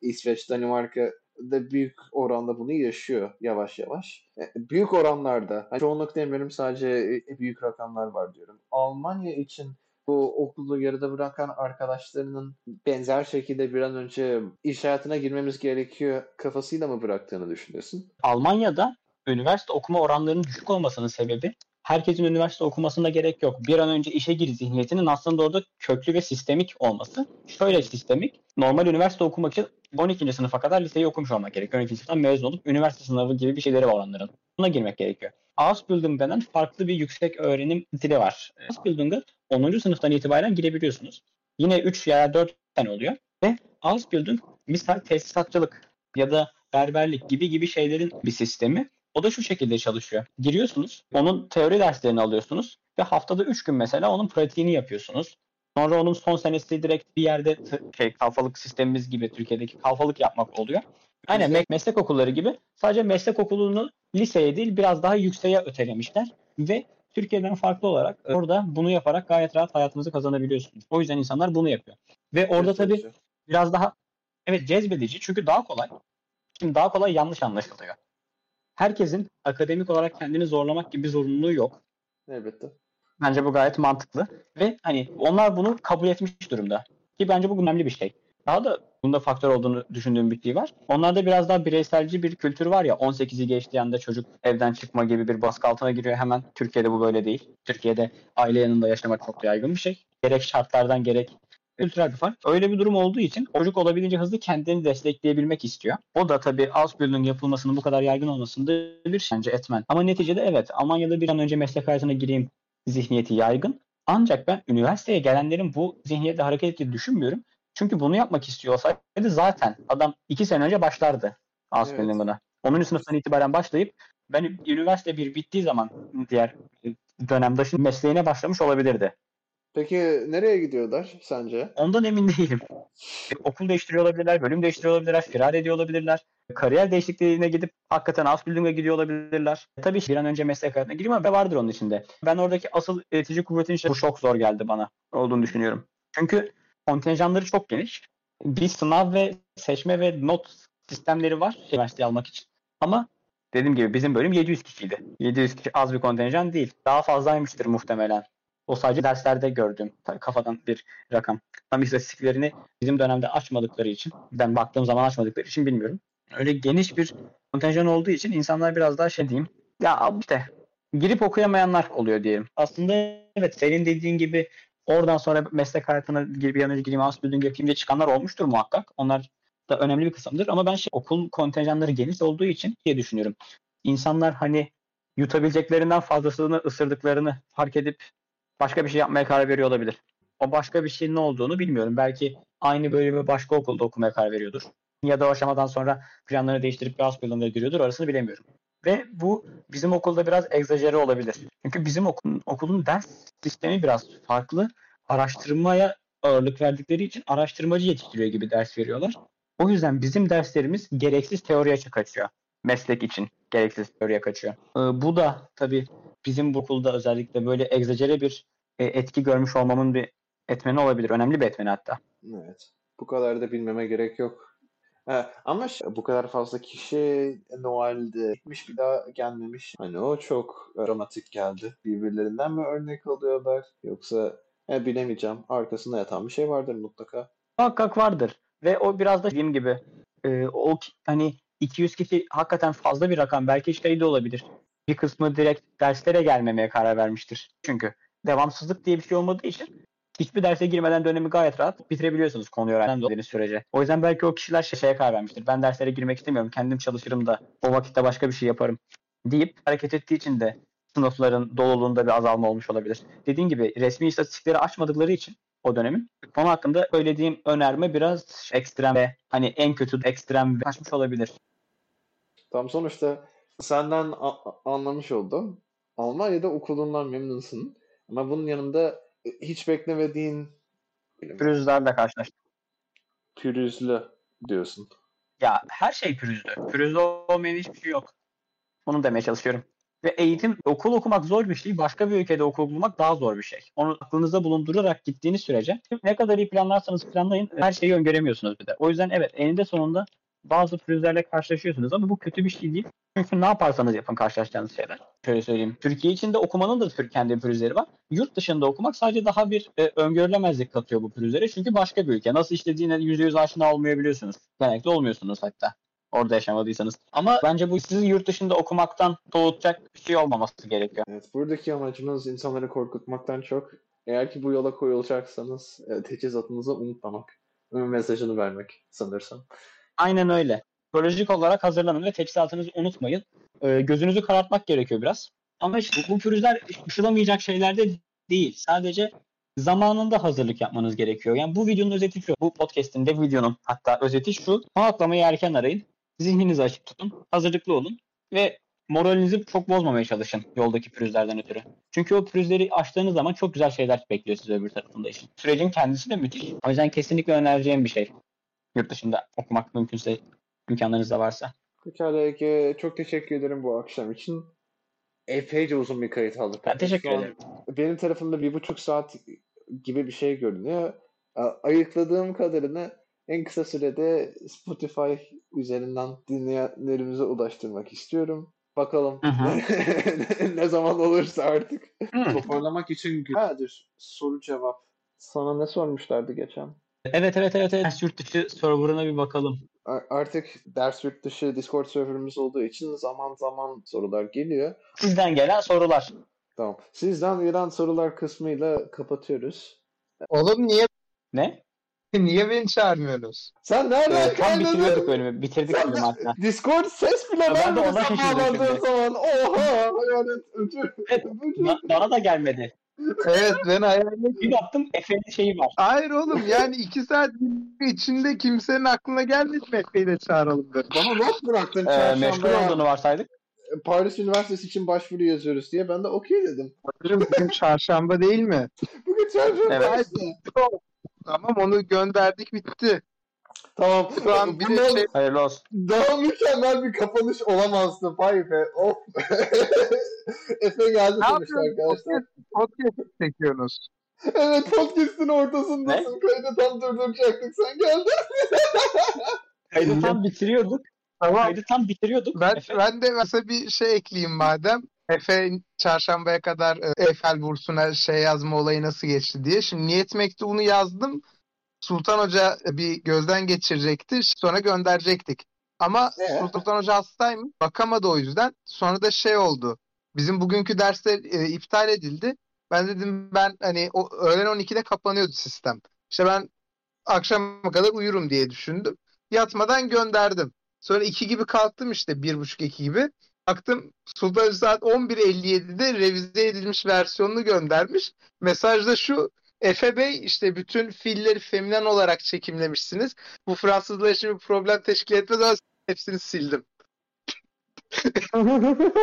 İsveç, Danimarka da büyük oranda bunu yaşıyor yavaş yavaş. E, büyük oranlarda, yani çoğunluk demiyorum sadece e, büyük rakamlar var diyorum. Almanya için bu okulu yarıda bırakan arkadaşlarının benzer şekilde bir an önce iş hayatına girmemiz gerekiyor kafasıyla mı bıraktığını düşünüyorsun? Almanya'da üniversite okuma oranlarının düşük olmasının sebebi herkesin üniversite okumasına gerek yok. Bir an önce işe gir zihniyetinin aslında orada köklü ve sistemik olması. Şöyle sistemik. Normal üniversite okumak için 12. sınıfa kadar liseyi okumuş olmak gerekiyor. 12. sınıftan mezun olup üniversite sınavı gibi bir şeyleri var onların. Buna girmek gerekiyor. Ausbildung denen farklı bir yüksek öğrenim dili var. Ausbildung'a 10. sınıftan itibaren girebiliyorsunuz. Yine 3 veya 4 sene oluyor. Ve Ausbildung Misal tesisatçılık ya da berberlik gibi gibi şeylerin bir sistemi. O da şu şekilde çalışıyor. Giriyorsunuz, onun teori derslerini alıyorsunuz ve haftada 3 gün mesela onun pratiğini yapıyorsunuz. Sonra onun son senesi direkt bir yerde şey kalfalık sistemimiz gibi Türkiye'deki kalfalık yapmak oluyor. Aynen me- meslek okulları gibi sadece meslek okulunu liseye değil biraz daha yükseğe ötelemişler ve Türkiye'den farklı olarak orada bunu yaparak gayet rahat hayatınızı kazanabiliyorsunuz. O yüzden insanlar bunu yapıyor. Ve orada tabii biraz daha evet cezbedici çünkü daha kolay. Şimdi daha kolay yanlış anlaşılıyor. Herkesin akademik olarak kendini zorlamak gibi bir zorunluluğu yok. Elbette. Bence bu gayet mantıklı. Ve hani onlar bunu kabul etmiş durumda. Ki bence bu önemli bir şey. Daha da bunda faktör olduğunu düşündüğüm bir şey var. Onlarda biraz daha bireyselci bir kültür var ya 18'i geçtiği anda çocuk evden çıkma gibi bir baskı altına giriyor hemen. Türkiye'de bu böyle değil. Türkiye'de aile yanında yaşamak çok yaygın bir şey. Gerek şartlardan gerek kültürel bir fark. Öyle bir durum olduğu için çocuk olabildiğince hızlı kendini destekleyebilmek istiyor. O da tabii Ausbildung yapılmasının bu kadar yaygın olmasında bir bence etmen. Ama neticede evet Almanya'da bir an önce meslek hayatına gireyim zihniyeti yaygın. Ancak ben üniversiteye gelenlerin bu zihniyetle hareket ettiğini düşünmüyorum. Çünkü bunu yapmak istiyor olsaydı zaten adam iki sene önce başlardı Ausbildung'una. Evet. Onun sınıftan itibaren başlayıp ben üniversite bir bittiği zaman diğer dönemde şimdi mesleğine başlamış olabilirdi. Peki nereye gidiyorlar sence? Ondan emin değilim. Okul değiştiriyor olabilirler, bölüm değiştiriyor olabilirler, firar ediyor olabilirler. Kariyer değişikliğine gidip hakikaten Ausbildung'a gidiyor olabilirler. E, tabii bir an önce meslek hayatına gireyim ama vardır onun içinde. Ben oradaki asıl etici kuvvetin işte bu çok zor geldi bana olduğunu düşünüyorum. Çünkü kontenjanları çok geniş. Bir sınav ve seçme ve not sistemleri var üniversiteyi almak için. Ama dediğim gibi bizim bölüm 700 kişiydi. 700 kişi az bir kontenjan değil. Daha fazlaymıştır muhtemelen. O sadece derslerde gördüğüm kafadan bir rakam. Tam istatistiklerini bizim dönemde açmadıkları için, ben baktığım zaman açmadıkları için bilmiyorum. Öyle geniş bir kontenjan olduğu için insanlar biraz daha şey diyeyim. Ya işte girip okuyamayanlar oluyor diyelim. Aslında evet senin dediğin gibi oradan sonra meslek hayatına bir an önce gireyim, Ausbildung yapayım diye çıkanlar olmuştur muhakkak. Onlar da önemli bir kısımdır. Ama ben şey, okul kontenjanları geniş olduğu için diye düşünüyorum. İnsanlar hani yutabileceklerinden fazlasını ısırdıklarını fark edip başka bir şey yapmaya karar veriyor olabilir. O başka bir şeyin ne olduğunu bilmiyorum. Belki aynı bölümü başka okulda okumaya karar veriyordur. Ya da o aşamadan sonra planlarını değiştirip bir Ausbildung'a giriyordur. Arasını bilemiyorum. Ve bu bizim okulda biraz egzajere olabilir. Çünkü bizim okulun, okulun ders sistemi biraz farklı. Araştırmaya ağırlık verdikleri için araştırmacı yetiştiriyor gibi ders veriyorlar. O yüzden bizim derslerimiz gereksiz teoriye kaçıyor. Meslek için gereksiz teoriye kaçıyor. Ee, bu da tabii bizim bu okulda özellikle böyle egzajere bir e, etki görmüş olmamın bir etmeni olabilir. Önemli bir etmeni hatta. Evet. Bu kadar da bilmeme gerek yok. Ha, ama bu kadar fazla kişi Noel'de gitmiş bir daha gelmemiş. Hani o çok dramatik geldi. Birbirlerinden mi örnek alıyorlar yoksa he, bilemeyeceğim. Arkasında yatan bir şey vardır mutlaka. Muhakkak vardır. Ve o biraz da dediğim gibi e, o hani 200 kişi hakikaten fazla bir rakam. Belki şey de olabilir bir kısmı direkt derslere gelmemeye karar vermiştir. Çünkü devamsızlık diye bir şey olmadığı için hiçbir derse girmeden dönemi gayet rahat bitirebiliyorsunuz konuyu öğrendiğiniz sürece. O yüzden belki o kişiler şey, şeye karar vermiştir. Ben derslere girmek istemiyorum. Kendim çalışırım da o vakitte başka bir şey yaparım deyip hareket ettiği için de sınıfların doluluğunda bir azalma olmuş olabilir. Dediğim gibi resmi istatistikleri açmadıkları için o dönemin konu hakkında söylediğim önerme biraz ekstrem ve hani en kötü ekstrem kaçmış olabilir. Tam sonuçta senden anlamış oldum. Almanya'da okulundan memnunsun. Ama bunun yanında e, hiç beklemediğin pürüzlerle karşılaştım. Pürüzlü diyorsun. Ya her şey pürüzlü. Pürüzlü olmayan hiçbir şey yok. Onu demeye çalışıyorum. Ve eğitim, okul okumak zor bir şey. Başka bir ülkede okul bulmak daha zor bir şey. Onu aklınızda bulundurarak gittiğiniz sürece ne kadar iyi planlarsanız planlayın her şeyi öngöremiyorsunuz bir de. O yüzden evet eninde sonunda bazı pürüzlerle karşılaşıyorsunuz ama bu kötü bir şey değil. Çünkü ne yaparsanız yapın karşılaşacağınız şeyler. Şöyle söyleyeyim. Türkiye içinde okumanın da kendi pürüzleri var. Yurt dışında okumak sadece daha bir e, öngörülemezlik katıyor bu pürüzlere. Çünkü başka bir ülke. Nasıl işlediğine %100 aşina olmayabiliyorsunuz. Genellikle olmuyorsunuz hatta. Orada yaşamadıysanız. Ama bence bu sizi yurt dışında okumaktan doğutacak bir şey olmaması gerekiyor. Evet, buradaki amacımız insanları korkutmaktan çok eğer ki bu yola koyulacaksanız e, teçhizatınızı unutmamak. Mesajını vermek sanırsam. Aynen öyle. Psikolojik olarak hazırlanın ve teçhizatınızı unutmayın. Ee, gözünüzü karartmak gerekiyor biraz. Ama işte bu pürüzler ışılamayacak şeyler de değil. Sadece zamanında hazırlık yapmanız gerekiyor. Yani bu videonun özeti şu. Bu podcast'in de videonun hatta özeti şu. Konaklamayı erken arayın. Zihninizi açık tutun. Hazırlıklı olun. Ve moralinizi çok bozmamaya çalışın yoldaki pürüzlerden ötürü. Çünkü o pürüzleri aştığınız zaman çok güzel şeyler bekliyor sizi öbür tarafında işin. Sürecin kendisi de müthiş. O yüzden kesinlikle önereceğim bir şey. Yurt dışında okumak mümkünse imkanlarınız da varsa. Pekala Ege. Çok teşekkür ederim bu akşam için. Epeyce uzun bir kayıt aldık. Ben teşekkür ederim. Benim tarafımda bir buçuk saat gibi bir şey görünüyor. Ayıkladığım kadarını en kısa sürede Spotify üzerinden dinleyenlerimize ulaştırmak istiyorum. Bakalım ne zaman olursa artık. Toparlamak için... Ha dur. Soru cevap. Sana ne sormuşlardı geçen? Evet evet evet evet. Yurt dışı serverına bir bakalım. Artık ders yurt dışı Discord serverımız olduğu için zaman zaman sorular geliyor. Sizden gelen sorular. Tamam. Sizden gelen sorular kısmıyla kapatıyoruz. Oğlum niye Ne? niye beni çağırmıyorsunuz? Sen nereden Ee, tam kaynadın? bitiriyorduk bölümü. Bitirdik Sen bölümü hatta. Discord ses bile ben de vermedi ona şaşırdım bağlandığın zaman. Oha! Hayalet ödül. Evet, Ba- bana da gelmedi. Evet ben hayalet. Bir baktım Efe'nin şeyi var. Hayır oğlum yani iki saat içinde kimsenin aklına gelmedi mi Efe'yi de çağıralım dedim. Bana not bıraktın Ee, meşgul olduğunu varsaydık. Paris Üniversitesi için başvuru yazıyoruz diye. Ben de okey dedim. Hocam bugün çarşamba değil mi? Bugün çarşamba Evet. Tamam onu gönderdik bitti. Tamam. Şu an bir de Bundan şey Hayırlı olsun. daha mükemmel bir kapanış olamazdı. Vay be. Of. Efe geldi ne demişti yapıyorsunuz? arkadaşlar. Podcast, podcast çekiyorsunuz. Evet podcast'in ortasındasın. Kaydı tam durduracaktık. Sen geldin. Kaydı tam bitiriyorduk. Tamam. Kaydı tam bitiriyorduk. Ben, Efe, ben de mesela bir şey ekleyeyim madem. Efe çarşambaya kadar e, Eiffel bursuna şey yazma olayı nasıl geçti diye. Şimdi niyet mektubunu yazdım. Sultan Hoca bir gözden geçirecekti. Sonra gönderecektik. Ama Ee? Sultan Hoca hastaymış. Bakamadı o yüzden. Sonra da şey oldu. Bizim bugünkü dersler e, iptal edildi. Ben dedim ben hani o, öğlen 12'de kapanıyordu sistem. İşte ben akşama kadar uyurum diye düşündüm. Yatmadan gönderdim. Sonra 2 gibi kalktım işte 1.30-2 gibi. Baktım Sultan Hoca saat 11.57'de revize edilmiş versiyonunu göndermiş. Mesajda şu Efe Bey işte bütün fiilleri feminen olarak çekimlemişsiniz. Bu Fransızlaşım bir problem teşkil etmez ama hepsini sildim.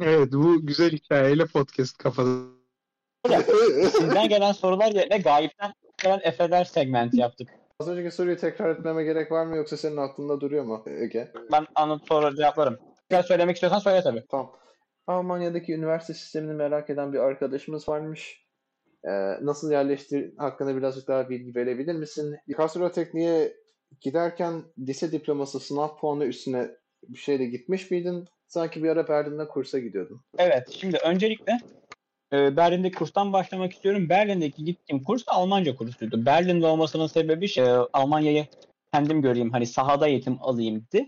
Evet bu güzel hikayeyle podcast kapadı. sizden gelen sorular yerine gayipten gelen Efe'ler segmenti yaptık. Az önceki soruyu tekrar etmeme gerek var mı yoksa senin aklında duruyor mu Ege? Ben anlatıp sonra cevaplarım. Biraz söylemek istiyorsan söyle tabii. Tamam. Almanya'daki üniversite sistemini merak eden bir arkadaşımız varmış. Ee, nasıl yerleştir hakkında birazcık daha bilgi verebilir misin? Kasro Tekniğe giderken lise diploması sınav puanı üstüne bir şeyle gitmiş miydin? Sanki bir ara Berlin'de kursa gidiyordun. Evet, şimdi öncelikle e, Berlin'deki kurstan başlamak istiyorum. Berlin'deki gittiğim kurs Almanca kursuydu. Berlin'de olmasının sebebi şey, e, Almanya'yı kendim göreyim, hani sahada eğitim alayımdı.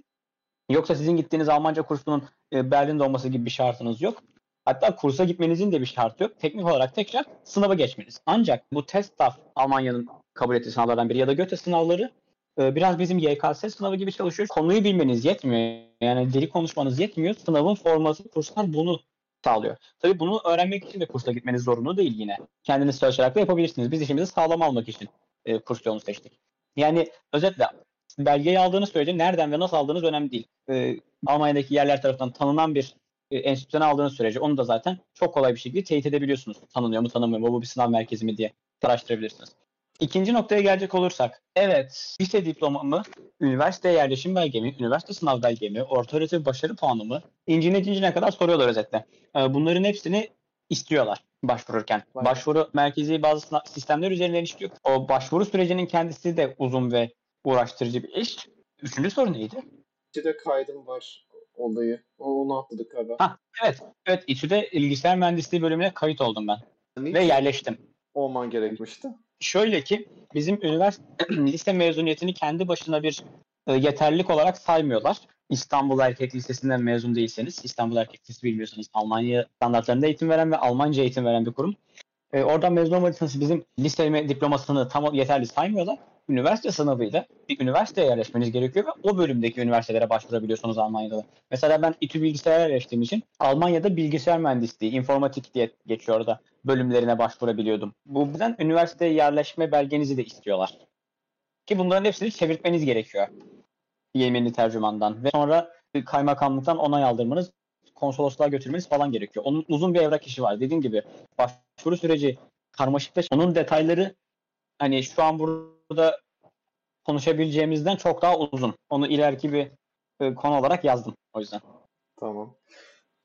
Yoksa sizin gittiğiniz Almanca kursunun e, Berlin'de olması gibi bir şartınız yok. Hatta kursa gitmenizin de bir şartı yok. Teknik olarak tek şart sınavı geçmeniz. Ancak bu TESTAF Almanya'nın kabul ettiği sınavlardan biri ya da Göte sınavları e, biraz bizim YKS sınavı gibi çalışıyor. Konuyu bilmeniz yetmiyor. Yani dili konuşmanız yetmiyor. Sınavın forması kurslar bunu sağlıyor. Tabii bunu öğrenmek için de kursa gitmeniz zorunlu değil yine. Kendiniz çalışarak da yapabilirsiniz. Biz işimizi sağlam almak için e, kurs yolunu seçtik. Yani özetle belgeyi aldığınız sürece nereden ve nasıl aldığınız önemli değil. E, Almanya'daki yerler tarafından tanınan bir e, enstitüden aldığınız sürece onu da zaten çok kolay bir şekilde teyit edebiliyorsunuz. Tanınıyor mu tanınmıyor mu bu bir sınav merkezi mi diye araştırabilirsiniz. İkinci noktaya gelecek olursak. Evet, lise diplomamı, üniversite yerleşim belgemi, üniversite sınav belgemi, orta öğretim başarı puanımı incine cincine kadar soruyorlar özetle. Ee, Bunların hepsini istiyorlar başvururken. Vay. Başvuru merkezi bazı sistemler üzerinden işliyor. O başvuru sürecinin kendisi de uzun ve uğraştırıcı bir iş. Üçüncü soru neydi? İçinde kaydım var olayı. O- Onu atladık galiba. Ha, evet. Evet, İTÜ'de bilgisayar mühendisliği bölümüne kayıt oldum ben. Ve yerleştim. olman gerekmişti. Şöyle ki bizim üniversite lise mezuniyetini kendi başına bir e, yeterlilik olarak saymıyorlar. İstanbul Erkek Lisesi'nden mezun değilseniz, İstanbul Erkek Lisesi bilmiyorsanız Almanya standartlarında eğitim veren ve Almanca eğitim veren bir kurum. E, oradan mezun olmadıysanız bizim lise diplomasını tam yeterli saymıyorlar. Üniversite sınavıyla bir üniversiteye yerleşmeniz gerekiyor ve o bölümdeki üniversitelere başvurabiliyorsunuz Almanya'da da. Mesela ben İTÜ bilgisayar yerleştiğim için Almanya'da bilgisayar mühendisliği, informatik diye geçiyor orada. bölümlerine başvurabiliyordum. Bu yüzden üniversiteye yerleşme belgenizi de istiyorlar. Ki bunların hepsini çevirtmeniz gerekiyor. Yeminli tercümandan. Ve sonra kaymakamlıktan onay aldırmanız, konsolosluğa götürmeniz falan gerekiyor. Onun uzun bir evrak işi var. Dediğim gibi başvuru süreci karmaşık ve onun detayları hani şu an burada konuşabileceğimizden çok daha uzun. Onu ileriki bir e, konu olarak yazdım o yüzden. Tamam.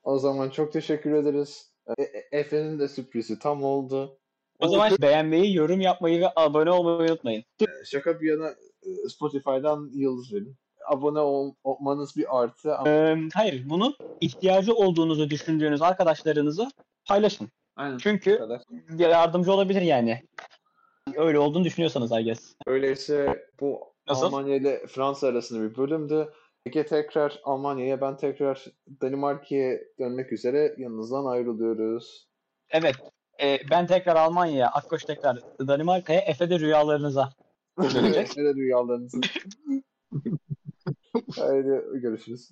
O zaman çok teşekkür ederiz. E- E- Efe'nin de sürprizi tam oldu. O zaman beğenmeyi, yorum yapmayı ve abone olmayı unutmayın. Şaka bir yana e, Spotify'dan yıldız verin. Abone ol- olmanız bir artı Ee, hayır, bunu ihtiyacı olduğunuzu düşündüğünüz arkadaşlarınıza paylaşın. Aynen. Çünkü yardımcı olabilir yani. Öyle olduğunu düşünüyorsanız I guess. Öyleyse bu Nasıl? Almanya ile Fransa arasında bir bölümdü. Ege tekrar Almanya'ya, ben tekrar Danimarka'ya dönmek üzere yanınızdan ayrılıyoruz. Evet, e, ben tekrar Almanya'ya, Akkoş tekrar Danimarka'ya, Efe de rüyalarınıza. Dönecek. Öyle rüyalarınızı. Haydi görüşürüz.